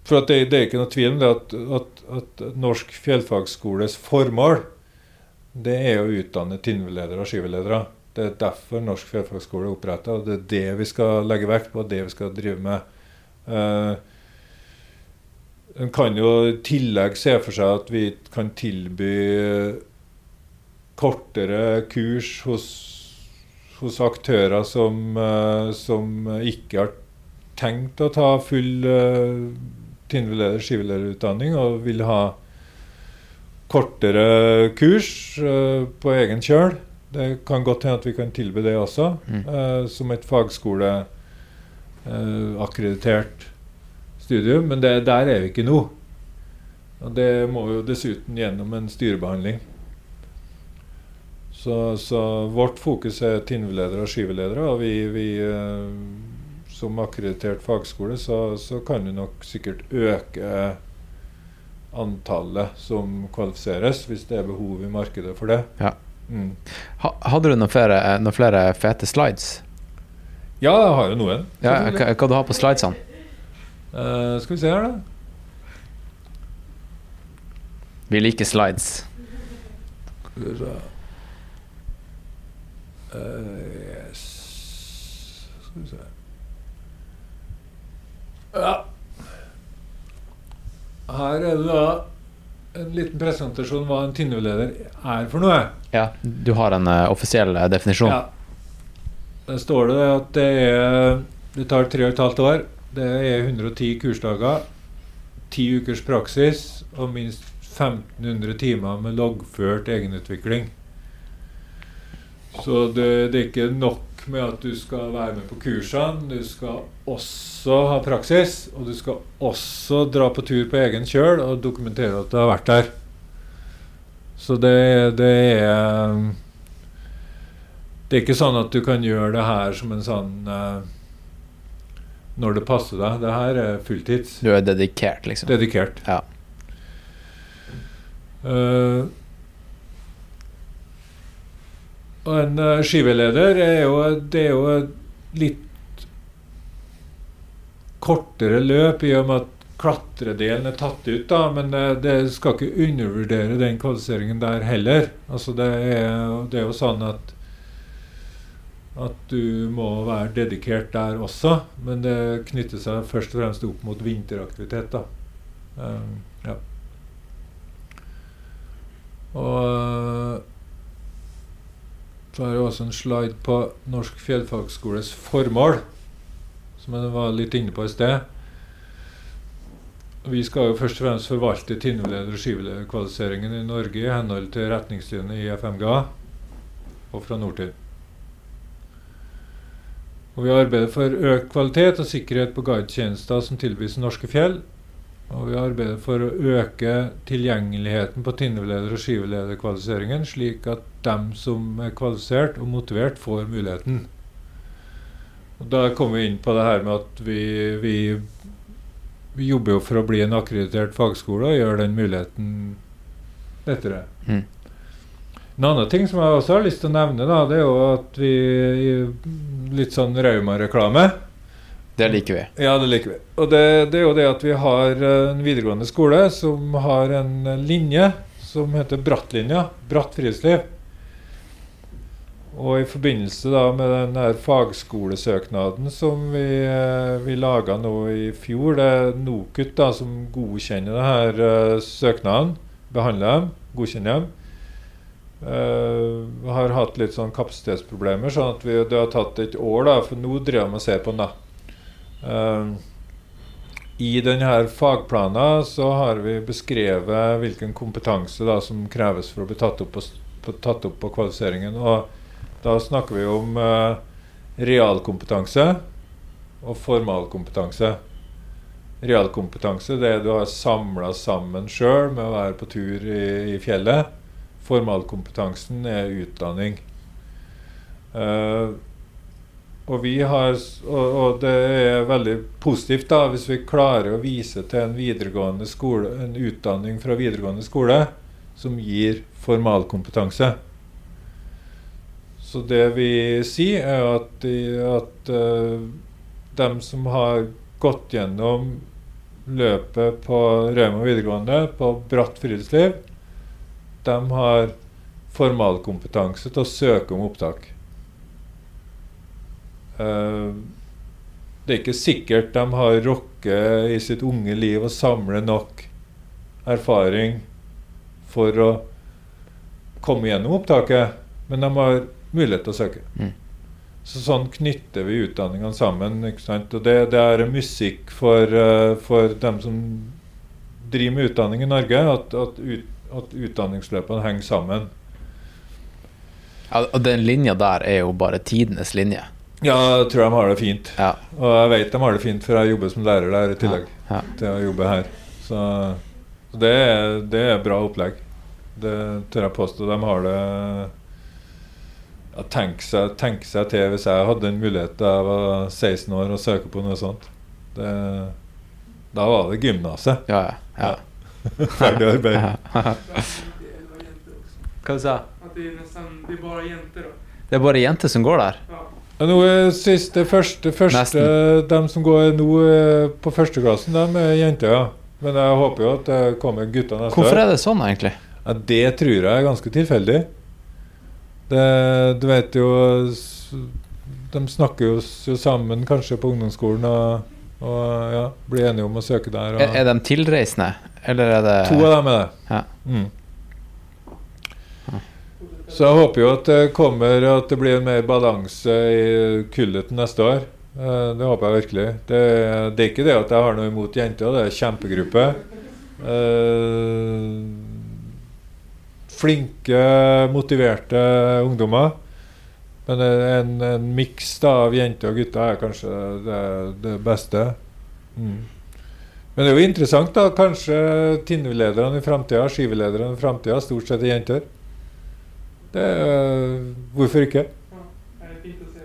for det, det er ikke noe tvil om det at, at, at Norsk fjellfagskoles formål det er å utdanne tinnvedledere og skiveledere. Det er derfor Norsk fjellfagskole er oppretta, og det er det vi skal legge vekt på, det vi skal drive med. Uh, kan jo i tillegg se for seg at vi kan tilby kortere kurs hos hos aktører som, eh, som ikke har tenkt å ta full tinnveleder- skivelederutdanning og vil ha kortere kurs eh, på egen kjøl. Det kan godt hende at vi kan tilby det også,
Mm.
eh, som et fagskoleakkreditert studium. Men det, der er vi ikke nå. Og det må jo dessuten gjennom en styrebehandling. Så, så vårt fokus er tinnvedledere og skyveledere. og vi, vi eh, som akkreditert fagskole, så, så kan du nok sikkert øke antallet som kvalifiseres, hvis det er behov i markedet for det.
Ja.
Mm.
Hadde du noen flere, noen flere fete slides?
Ja, jeg har jo noen.
Ja, hva, hva du har på slidesene?
Uh, skal vi se her, da.
Vi liker slides.
Skal vi se. Eh, yes. Skal vi se Ja. Her er det da en liten presentasjon hva en tinneveleder er for noe.
Ja, du har en uh, offisiell eh, definisjon.
Ja. Der står det at det er Det tar tre og et halvt år. Det er 110 kursdager, 10 ukers praksis og minst 1500 timer med loggført egenutvikling. Så det, det er ikke nok med at du skal være med på kursene. Du skal også ha praksis, og du skal også dra på tur på egen kjøl og dokumentere at du har vært der. Så det, det er Det er ikke sånn at du kan gjøre det her som en sånn eh, Når det passer deg. Det her er fulltids.
Du er dedikert, liksom.
Dedikert.
Ja.
Eh, og en uh, skiveleder er jo, det er jo litt kortere løp i og med at klatredelen er tatt ut, da, men det, det skal ikke undervurdere den kvalifiseringen der heller. Altså det er, det er jo sånn at at du må være dedikert der også, men det knytter seg først og fremst opp mot vinteraktivitet. da. Um, ja. Og så har jeg også en slide på Norsk fjellfagskoles formål, som jeg var litt inne på i sted. Vi skal jo først og fremst forvalte tinneleder- og skivelederkvalifiseringen i Norge i henhold til retningslinjene i FMGA og fra Nortid. Og vi arbeider for økt kvalitet og sikkerhet på guidetjenester som tilbys i norske fjell. Og vi arbeider for å øke tilgjengeligheten på tinneleder- og skivelederkvalifiseringen, slik at dem som er kvalifisert og motivert, får muligheten. Og Da kommer vi inn på det her med at vi, vi, vi jobber jo for å bli en akkreditert fagskole og gjør den muligheten lettere.
Mm.
En annen ting som jeg også har lyst til å nevne, da, det er jo at vi Litt sånn Rauma-reklame.
Det liker vi.
Ja, det liker vi. Og det, det, er jo det at vi har eh, en videregående skole som har en linje som heter Brattlinja. Bratt friluftsliv. Og i forbindelse da med den her fagskolesøknaden som vi, eh, vi laga nå i fjor, det er NOKUT da som godkjenner denne her søknaden, behandler dem, godkjenner dem. Uh, har hatt litt sånn kapasitetsproblemer, sånn at vi, det har tatt et år, da, for nå driver vi og ser på den. Uh, I denne fagplanen så har vi beskrevet hvilken kompetanse da, som kreves for å bli tatt opp på, på, tatt opp på kvalifiseringen. Og da snakker vi om uh, realkompetanse og formalkompetanse. Realkompetanse det er du har samla sammen sjøl med å være på tur i, i fjellet. Formalkompetansen er utdanning. Uh, og, har, og, og, det er veldig positivt da, hvis vi klarer å vise til en, videregående skole, en utdanning fra videregående skole som gir formalkompetanse. Så det vi sier, er at, at uh, dem som har gått gjennom løpet på Rauma videregående, på bratt friluftsliv, de har formalkompetanse til å søke om opptak. Uh, det er ikke sikkert de har rukket i sitt unge liv å samle nok erfaring for å komme gjennom opptaket, men de har mulighet til å søke.
Mm.
Så Sånn knytter vi utdanningene sammen. ikke sant? Og det, det er musikk for, uh, for dem som driver med utdanning i Norge, at, at, ut, at utdanningsløpene henger sammen.
Ja, og den linja der er jo bare tidenes linje.
Ja, jeg tror de har det fint.
Ja.
Og jeg vet de har det fint, for jeg jobber som lærer der i tillegg
Ja.
til å jobbe her. Så, så det, er, det er bra opplegg. Det tør jeg påstå. De har det ja, Tenk seg, tenk seg til hvis jeg hadde en mulighet da jeg var 16 år og søke på noe sånt. Det, da var det gymnaset.
Ja, ja. ja.
Ferdig arbeid.
Hva.
Hva du sa
det er nesten det bara jenter då.
Det er bare jenter som går der?
Ja.
Nå er siste, første, første De som går nå eh, på førsteklassen, de er jenter, ja. Men jeg håper jo at det kommer gutter neste
Hvorfor
år.
er det sånn, egentlig?
Ja, det tror jeg er ganske tilfeldig. Det, du vet jo De snakker jo, jo sammen kanskje på ungdomsskolen og, og ja, blir enige om å søke der. Og,
Er, er de tilreisende, eller er det
to av dem er det.
Ja.
Mm. Så jeg håper jo at det kommer At det blir mer balanse i kullet neste år. Eh, Det håper jeg virkelig. Det, det er ikke det at jeg har noe imot jenter, det er kjempegruppe. Eh, flinke, motiverte ungdommer. Men en, en miks av jenter og gutter er kanskje det, det beste. Mm. Men det er jo interessant, da. Kanskje Tinnu-lederne i framtida, skivelederne i framtida, stort sett er jenter. Det er, hvorfor ikke?
Ja, det är fint att se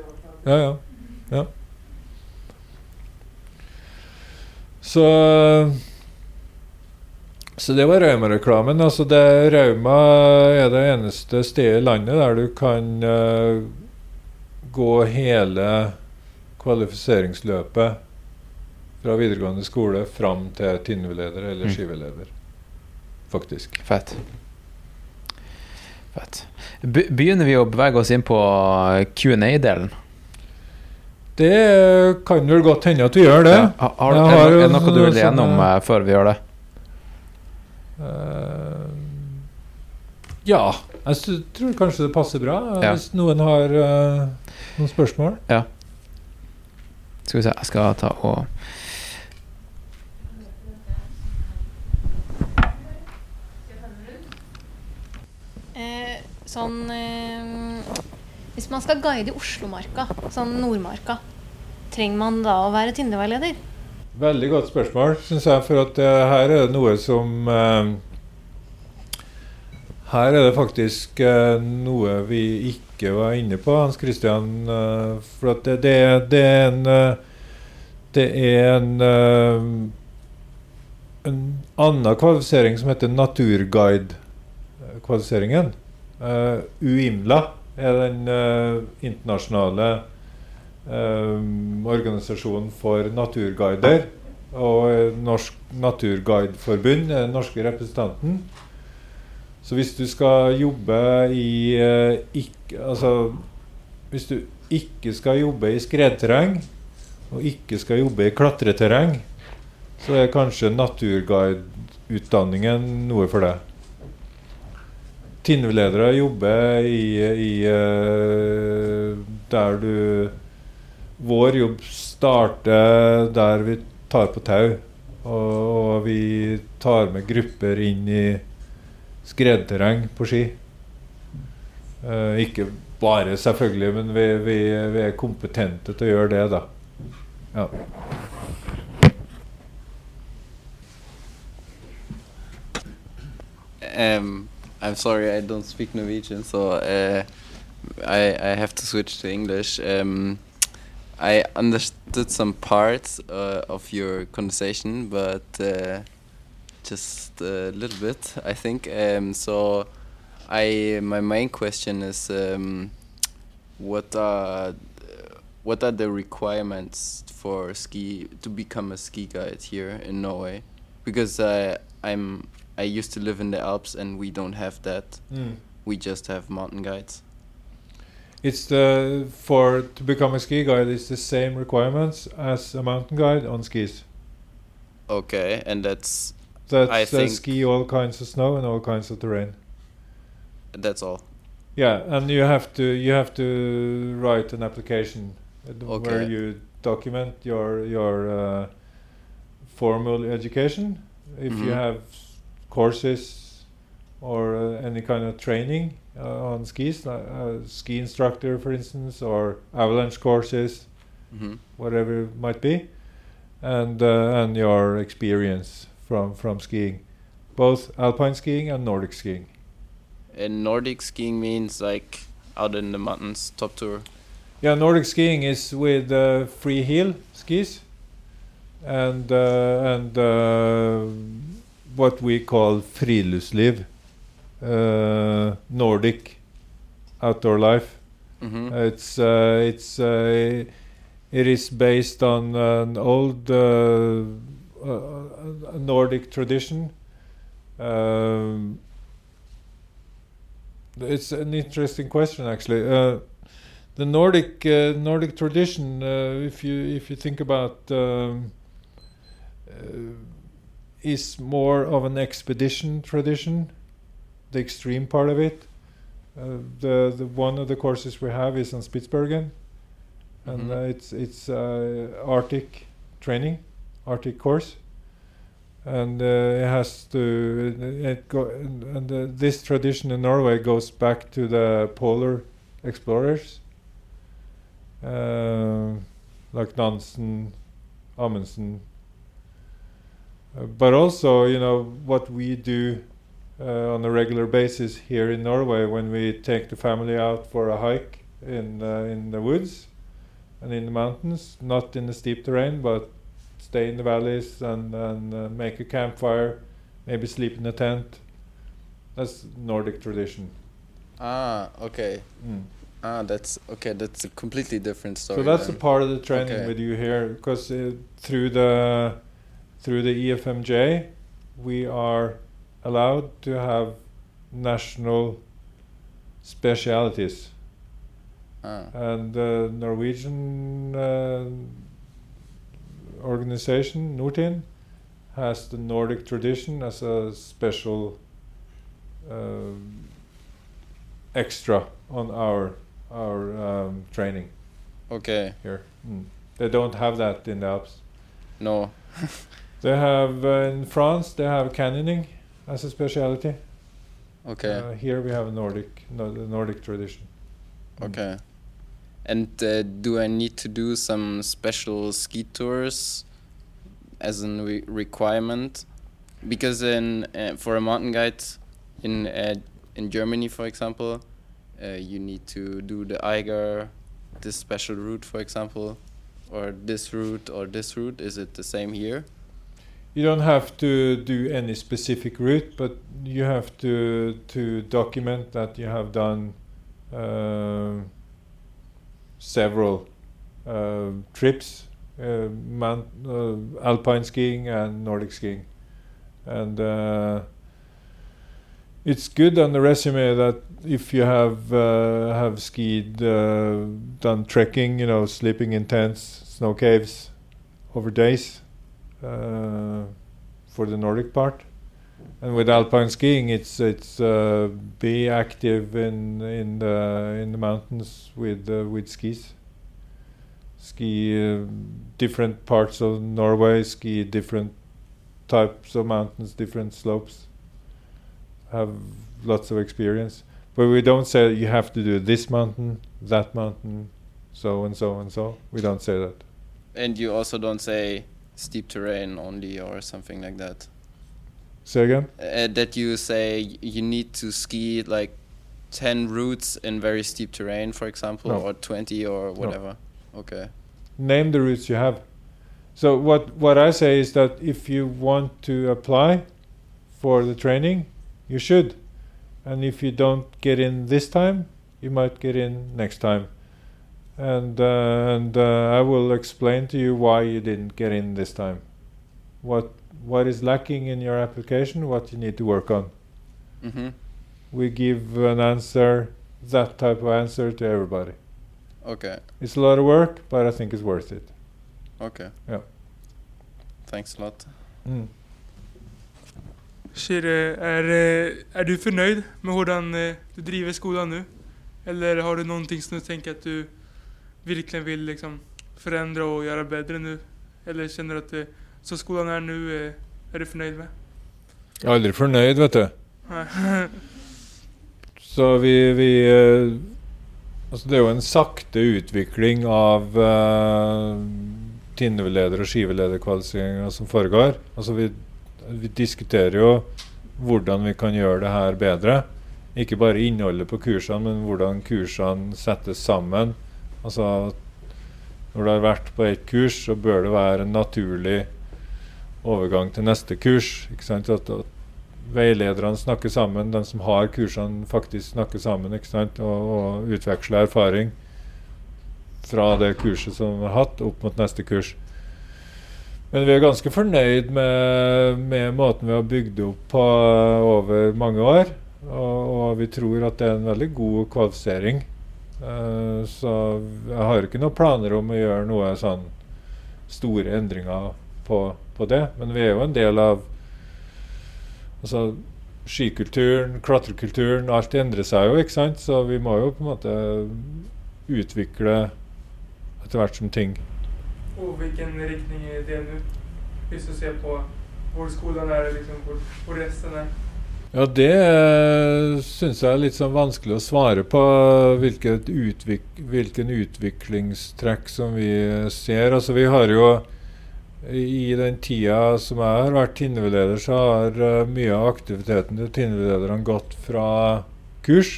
vad
Ja, ja. ja. Så Så det var Rauma-reklamen. Altså det, Rauma er det eneste stedet i landet der du kan uh, gå hele kvalifiseringsløpet fra videregående skole fram til tinnveleder eller
Mm.
skiveleder. Faktisk.
Fett. Begynner vi å bevege oss inn på Q&A-delen?
Det kan vel godt hende at vi gjør det.
Ja. Ha- Har,
har
er det noe du vil gjennom eh, før vi gjør det?
Eh, ja. Jeg tror kanskje det passer bra eh,
Ja.
hvis noen har eh, noen spørsmål.
Skal vi se, jeg skal ta og
Eh, sånn eh, Hvis man skal guide i Oslomarka, sånn Nordmarka, trenger man da å være Tinder-veileder?
Veldig godt spørsmål, syns jeg. For at eh, her er det noe som eh, Her er det faktisk eh, noe vi ikke var inne på, Hans Christian. eh, for at det, det, det er en Det er en en annen kvalifisering som heter naturguide-kvalifiseringen. Eh, UIMLA er den uh, internasjonale uh, organisasjonen for naturguider. Og Norsk Naturguideforbund er den norske representanten. Så hvis du skal jobbe i eh, ikk- Altså Hvis du ikke skal jobbe i skredterreng, og ikke skal jobbe i klatreterreng, så er kanskje naturguideutdanningen noe for deg. Tinnveledere jobber i, i eh, der du Vår jobb starter der vi tar på tau. Og, og vi tar med grupper inn i skredterreng på ski. Eh, ikke bare, selvfølgelig, men vi, vi, vi er kompetente til å gjøre det, da. Ja.
Um, I'm sorry, I don't speak Norwegian, so uh, I I have to switch to English. Um, I understood some parts uh, of your conversation, but uh, just a little bit, I think. Um, so, I my main question is, um, what are what are the requirements for ski to become a ski guide here in Norway? Because I I'm I used to live in the Alps and we don't have that. We just have mountain guides.
It's the for to become a ski guide. It's the same requirements as a mountain guide on skis.
Okay, and that's
That's
I
uh, ski all kinds of snow and all kinds of terrain.
that's all.
Yeah, and you have to you have to write an application uh, d- where you document your your uh, formal education. If you
Mhm.
have courses or uh, any kind of training uh, on skis, like uh, ski instructor, for instance, or avalanche courses,
hmm
whatever it might be, and uh, and your experience from from skiing, both alpine skiing and Nordic skiing.
And Nordic skiing means like out in the mountains, top tour.
Yeah, Nordic skiing is with uh, free heel skis, and uh, and uh, what we call friluftsliv, uh, Nordic outdoor life.
hmm
It's uh, it's uh, it is based on an old uh, uh, Nordic tradition. Um, it's an interesting question, actually. Uh, the Nordic uh, Nordic tradition, uh, if you if you think about, um, uh, is more of an expedition tradition. The extreme part of it. Uh, the the one of the courses we have is on Spitsbergen, and
Mhm.
uh, it's it's uh, Arctic training, Arctic course, and uh, it has to it go and, and uh, this tradition in Norway goes back to the polar explorers, uh, like Nansen, Amundsen, but also you know what we do uh, on a regular basis here in Norway when we take the family out for a hike in uh, in the woods and in the mountains, not in the steep terrain, but stay in the valleys and, and uh, make a campfire maybe sleep in a tent. That's Nordic tradition.
Ah, okay.
Mm.
Ah, that's okay. That's a completely different story.
So that's
then.
a part of the training
Okay.
with you here, because uh, through the through the EFMJ, we are allowed to have national specialities,
Ah,
and the Norwegian uh, organization Nortin has the Nordic tradition as a special um extra on our our um, training
okay.
here. Mm. They don't have that in the Alps.
No.
They have uh, in France. They have canyoning as a specialty.
Okay.
Uh, here we have a Nordic, no, the Nordic tradition. Mm.
Okay. And uh, do I need to do some special ski tours as a re requirement? Because in uh, for a mountain guide in uh, in Germany, for example, uh, you need to do the Eiger, this special route, for example, or this route or this route. Is it the same here?
You don't have to do any specific route, but you have to to document that you have done uh, several uh, trips, uh, mount, uh, alpine skiing and Nordic skiing, and uh, it's good on the resume that if you have uh, have skied, done trekking, you know, sleeping in tents, snow caves, over days for the Nordic part. And with alpine skiing, it's it's uh, be active in in the in the mountains with uh, with skis. Ski uh, different parts of Norway. Ski different types of mountains, different slopes. Have lots of experience, but we don't say you have to do this mountain, that mountain, so and so and so. We don't say that.
And you also don't say steep terrain only or something like that.
Say again.
uh, that you say you need to ski like 10 routes in very steep terrain for example
No.
or 20 or whatever okay
name the routes you have. So what what I say is that if you want to apply for the training, you should. And if you don't get in this time, you might get in next time. And uh, and uh, I will explain to you why you didn't get in this time. What what is lacking in your application, what you need to work on.
mm-hmm.
We give an answer, that type of answer to everybody.
okay
It's a lot of work, but I think it's worth it.
okay
Ja.
thanks a lot
Mm.
Shire, er, eh, er du fornøyd med hvordan eh, du driver skolen nå? Eller har du någonting som du tänker att du verkligen vill liksom förändra och göra bättre nu? Eller känner du att det, så skolan är nu, eh, är du fornøyd med?
Jeg er aldri fornøyd, vet du. Så vi, vi Altså, det er jo en sakte utvikling av uh, tinneleder- og skivelederkvalifiseringa som foregår. Altså, vi, vi diskuterer jo hvordan vi kan gjøre det her bedre. Ikke bare innholdet på kursene, men hvordan kursene settes sammen. Altså, når du har vært på ett kurs, så bør det være en naturlig overgang til neste kurs. Ikke sant? At, at veilederne snakker sammen, de som har kursene faktisk snakker sammen ikke sant? Og, og utveksler erfaring fra det kurset som de har hatt, opp mot neste kurs. Men vi er ganske fornøyd med, med måten vi har bygd opp på over mange år. Og, og vi tror at det er en veldig god kvalifisering. Eh, så jeg har ikke noen planer om å gjøre noe sånn store endringer på, på det. Men vi er jo en del av Altså skikulturen, klatrekulturen, alt endrer seg jo, ikke sant? Så vi må jo på en måte utvikle etter hvert som ting
Og hvilken riktning er det nå, hvis du ser på hvor skolen er, liksom, hvor, hvor resten är.
Ja, det uh, syns jeg er litt sånn vanskelig å svare på. Utvik hvilken utviklingstrekk som vi eh, ser. Altså, vi har jo i den tida som jeg har vært tinneveleder, så har uh, mye av aktiviteten til tinnevelederne gått fra kurs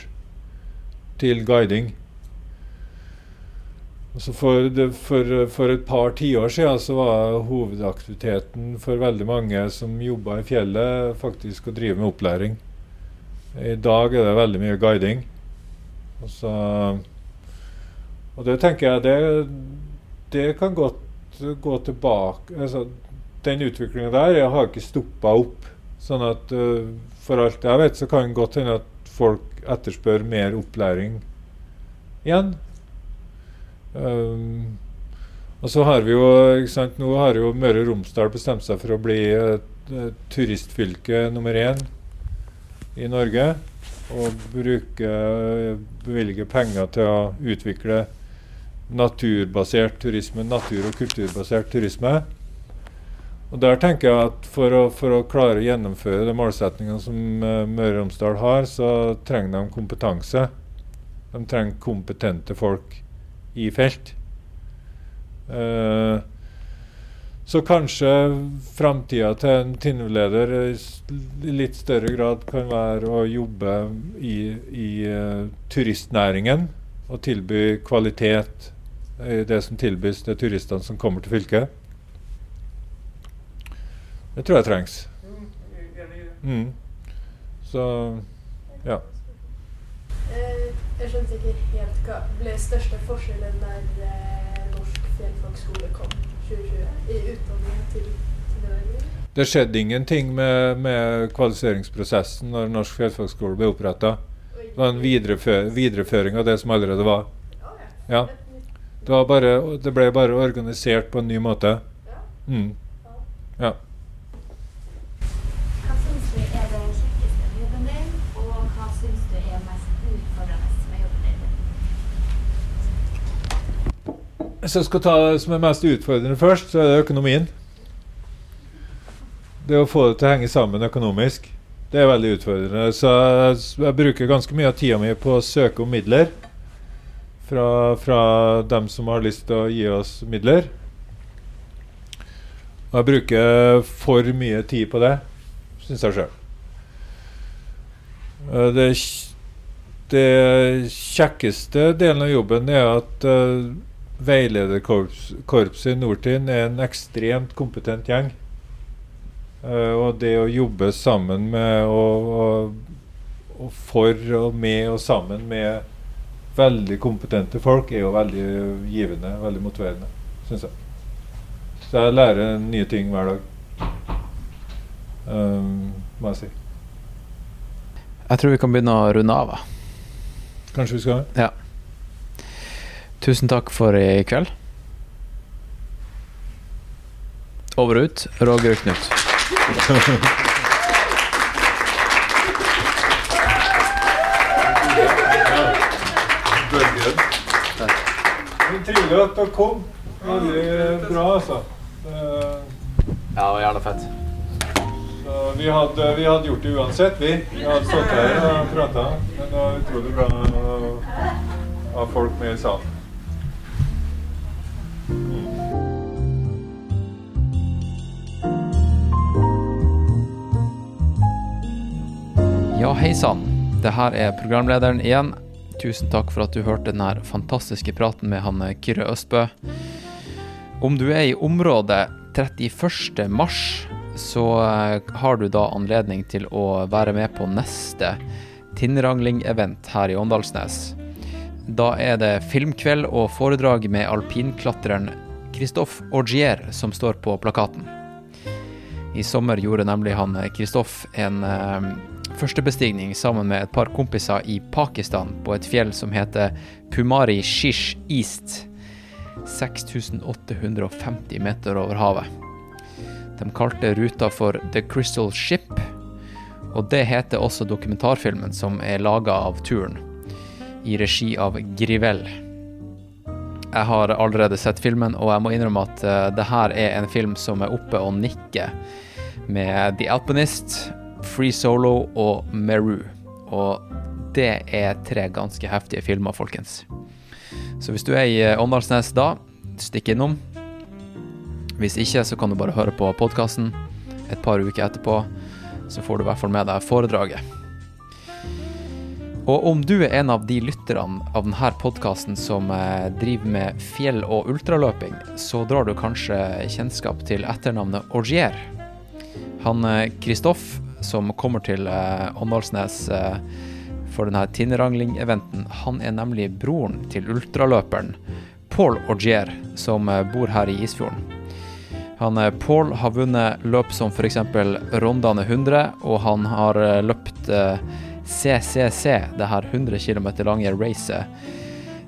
til guiding. Altså for, det, for, for et par tiår siden så var hovedaktiviteten for veldig mange som jobba i fjellet, faktisk å drive med opplæring. I dag er det veldig mye guiding. Og, så, og det tenker jeg det, det kan godt gå tilbake altså, Den utviklinga der jeg har ikke stoppa opp. Sånn at uh, for alt jeg vet, så kan det godt hende at folk etterspør mer opplæring igjen. Um, og så har vi jo sant, Nå har jo Møre og Romsdal bestemt seg for å bli uh, turistfylke nummer én i Norge. Og bruke, bevilge penger til å utvikle naturbasert turisme, natur- og kulturbasert turisme. Og der tenker jeg at For å, for å klare å gjennomføre de målsettingene som uh, Møre og Romsdal har, så trenger de kompetanse. De trenger kompetente folk i felt. Uh, så kanskje framtida til en Tinnu-leder i litt større grad kan være å jobbe i, i uh, turistnæringen og tilby kvalitet i det som tilbys til turistene som kommer til fylket. Det tror jeg trengs. Mm. Så ja.
Eh, jeg skjønte ikke helt hva ble største forskjellen der eh, Norsk fjellfagskole kom 2020? I utdanningen til Norge?
Det skjedde ingenting med, med kvalifiseringsprosessen når Norsk fjellfagskole ble oppretta. Det var en viderefø videreføring av det som allerede var. Ja. Det, var bare, det ble bare organisert på en ny måte. Mm. Ja.
Hva syns du er det kjekkeste med jobben din, og hva syns du er mest utfordrende med jobben din?
Hvis jeg skal ta det som er mest utfordrende først, så er det økonomien. Det å få det til å henge sammen økonomisk, det er veldig utfordrende. Så jeg, jeg bruker ganske mye av tida mi på å søke om midler fra, fra dem som har lyst til å gi oss midler. Og jeg bruker for mye tid på det, syns jeg sjøl. Det, det kjekkeste delen av jobben er at uh, veilederkorpset i Nordtind er en ekstremt kompetent gjeng. Uh, og det å jobbe sammen med og, og, og for og med og sammen med veldig kompetente folk er jo veldig givende, veldig motiverende, syns jeg. Så jeg lærer nye ting hver dag. Um, må jeg si.
Jeg tror vi kan begynne å runde av.
Kanskje vi skal
Ja. Tusen takk for i kveld. Over og ut. Roger Knut.
Trivelig at dere kom. Veldig bra, altså. Eh,
Ja, det var gjerne fett.
Så vi, hadde, vi hadde gjort det uansett, vi. Vi hadde stått her og prata. Men det var utrolig bra å ha folk med i salen.
Ja, hei sann. Det her er programlederen igjen. Tusen takk for at du hørte denne fantastiske praten med han Kyrre Østbø. Om du er i området 31. mars, så eh, har du da anledning til å være med på neste Tinnrangling-event her i Åndalsnes. Da er det filmkveld og foredrag med alpinklatreren Christophe Augier som står på plakaten. I sommer gjorde nemlig han Christophe en eh, førstebestigning sammen med et par kompiser i Pakistan på et fjell som heter Pumari Shish East. 6850 meter over havet. De kalte ruta for The Crystal Ship, og det heter også dokumentarfilmen som er laga av turen, i regi av Grivell. Jeg har allerede sett filmen, og jeg må innrømme at eh, det her er en film som er oppe og nikker med The Alpinist, Free Solo og Meru. Og det er tre ganske heftige filmer, folkens. Så hvis du er i eh, Åndalsnes da, stikk innom. Hvis ikke, så kan du bare høre på podkasten et par uker etterpå. Så får du i hvert fall med deg foredraget. Og om du er en av de lytterne av denne podkasten som eh, driver med fjell- og ultraløping, så drar du kanskje kjennskap til etternavnet Augier. Han Kristoff, som kommer til eh, Åndalsnes eh, for denne Tinnerangling-eventen, han er nemlig broren til ultraløperen Paul Augier, som eh, bor her i Isfjorden. Han eh, Paul har vunnet løp som f.eks. Rondane 100, og han har eh, løpt eh, CCC, det her 100 km lange racet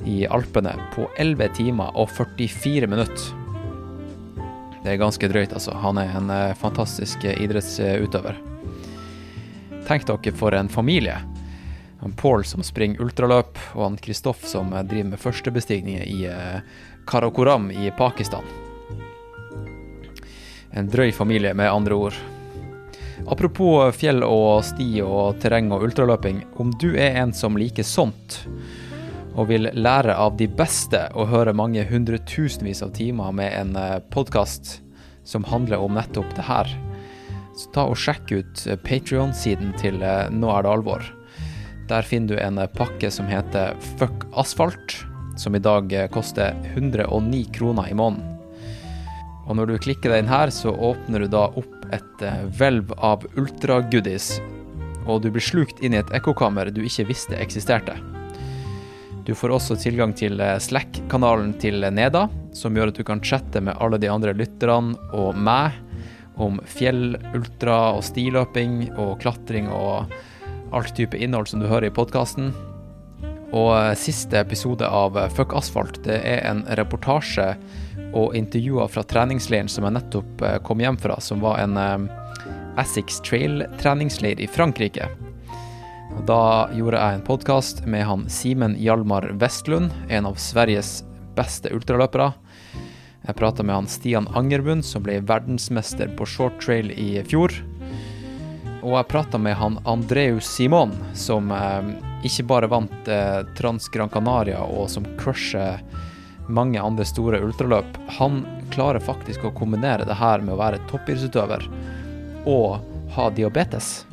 i Alpene, på 11 timer og 44 minutter. Det er ganske drøyt, altså. Han er en eh, fantastisk eh, idrettsutøver. Tenk dere for en familie. Han Paul som springer ultraløp, og han Kristoff som eh, driver med førstebestigninger i Karakoram i Pakistan. En drøy familie, med andre ord. Apropos fjell og sti og terreng og ultraløping. Om du er en som liker sånt, og vil lære av de beste og høre mange hundretusenvis av timer med en podkast som handler om nettopp det her, så ta og sjekk ut Patrion-siden til eh, Nå er det alvor. Der finner du en pakke som heter Fuck asfalt, som i dag eh, koster 109 kroner i måneden. Og når du klikker den her, så åpner du da opp et eh, hvelv av ultragoodies, og du blir slukt inn i et ekkokammer du ikke visste eksisterte. Du får også tilgang til Slack-kanalen til Neda, som gjør at du kan chatte med alle de andre lytterne og meg om fjell, ultra og stiløping og klatring og alt type innhold som du hører i podkasten. Og siste episode av Fuck asfalt det er en reportasje og intervjuer fra treningsleiren som jeg nettopp kom hjem fra, som var en Essex Trail-treningsleir i Frankrike. Da gjorde jeg en podkast med han Simen Hjalmar Vestlund, en av Sveriges beste ultraløpere. Jeg prata med han Stian Angerbund, som ble verdensmester på short trail i fjor. Og jeg prata med han Andreus Simon, som eh, ikke bare vant eh, Trans Gran Canaria, og som crusher mange andre store ultraløp. Han klarer faktisk å kombinere det her med å være toppidrettsutøver og ha diabetes.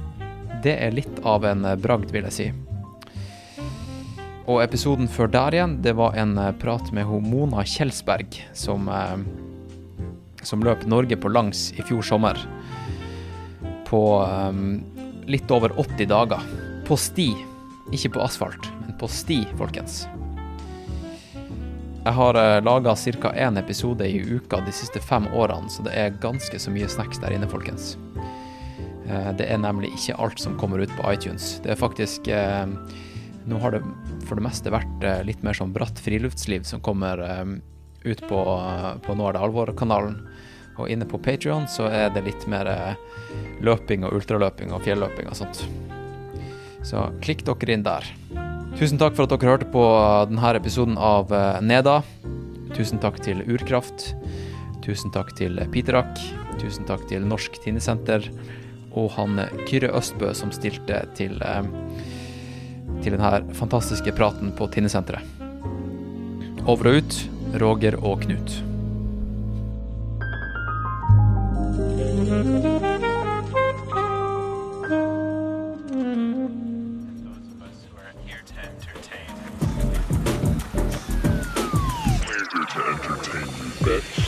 Det er litt av en bragd, vil jeg si. Og episoden før der igjen, det var en prat med Mona Kjelsberg, som, som løp Norge på langs i fjor sommer. På um, litt over 80 dager. På sti. Ikke på asfalt, men på sti, folkens. Jeg har laga ca. én episode i uka de siste fem årene, så det er ganske så mye snacks der inne, folkens. Det er nemlig ikke alt som kommer ut på iTunes. Det er faktisk eh, Nå har det for det meste vært eh, litt mer sånn bratt friluftsliv som kommer eh, ut på, på Nå er det alvor-kanalen. Og inne på Patrion så er det litt mer løping og ultraløping og fjelløping og sånt. Så klikk dere inn der. Tusen takk for at dere hørte på denne episoden av Neda. Tusen takk til Urkraft. Tusen takk til Piterak. Tusen takk til Norsk Tinnesenter og han Kyrre Østbø som stilte til, til denne fantastiske praten på Tinnesenteret. Over og ut, Roger og Knut.
We're to entertain you, bitch.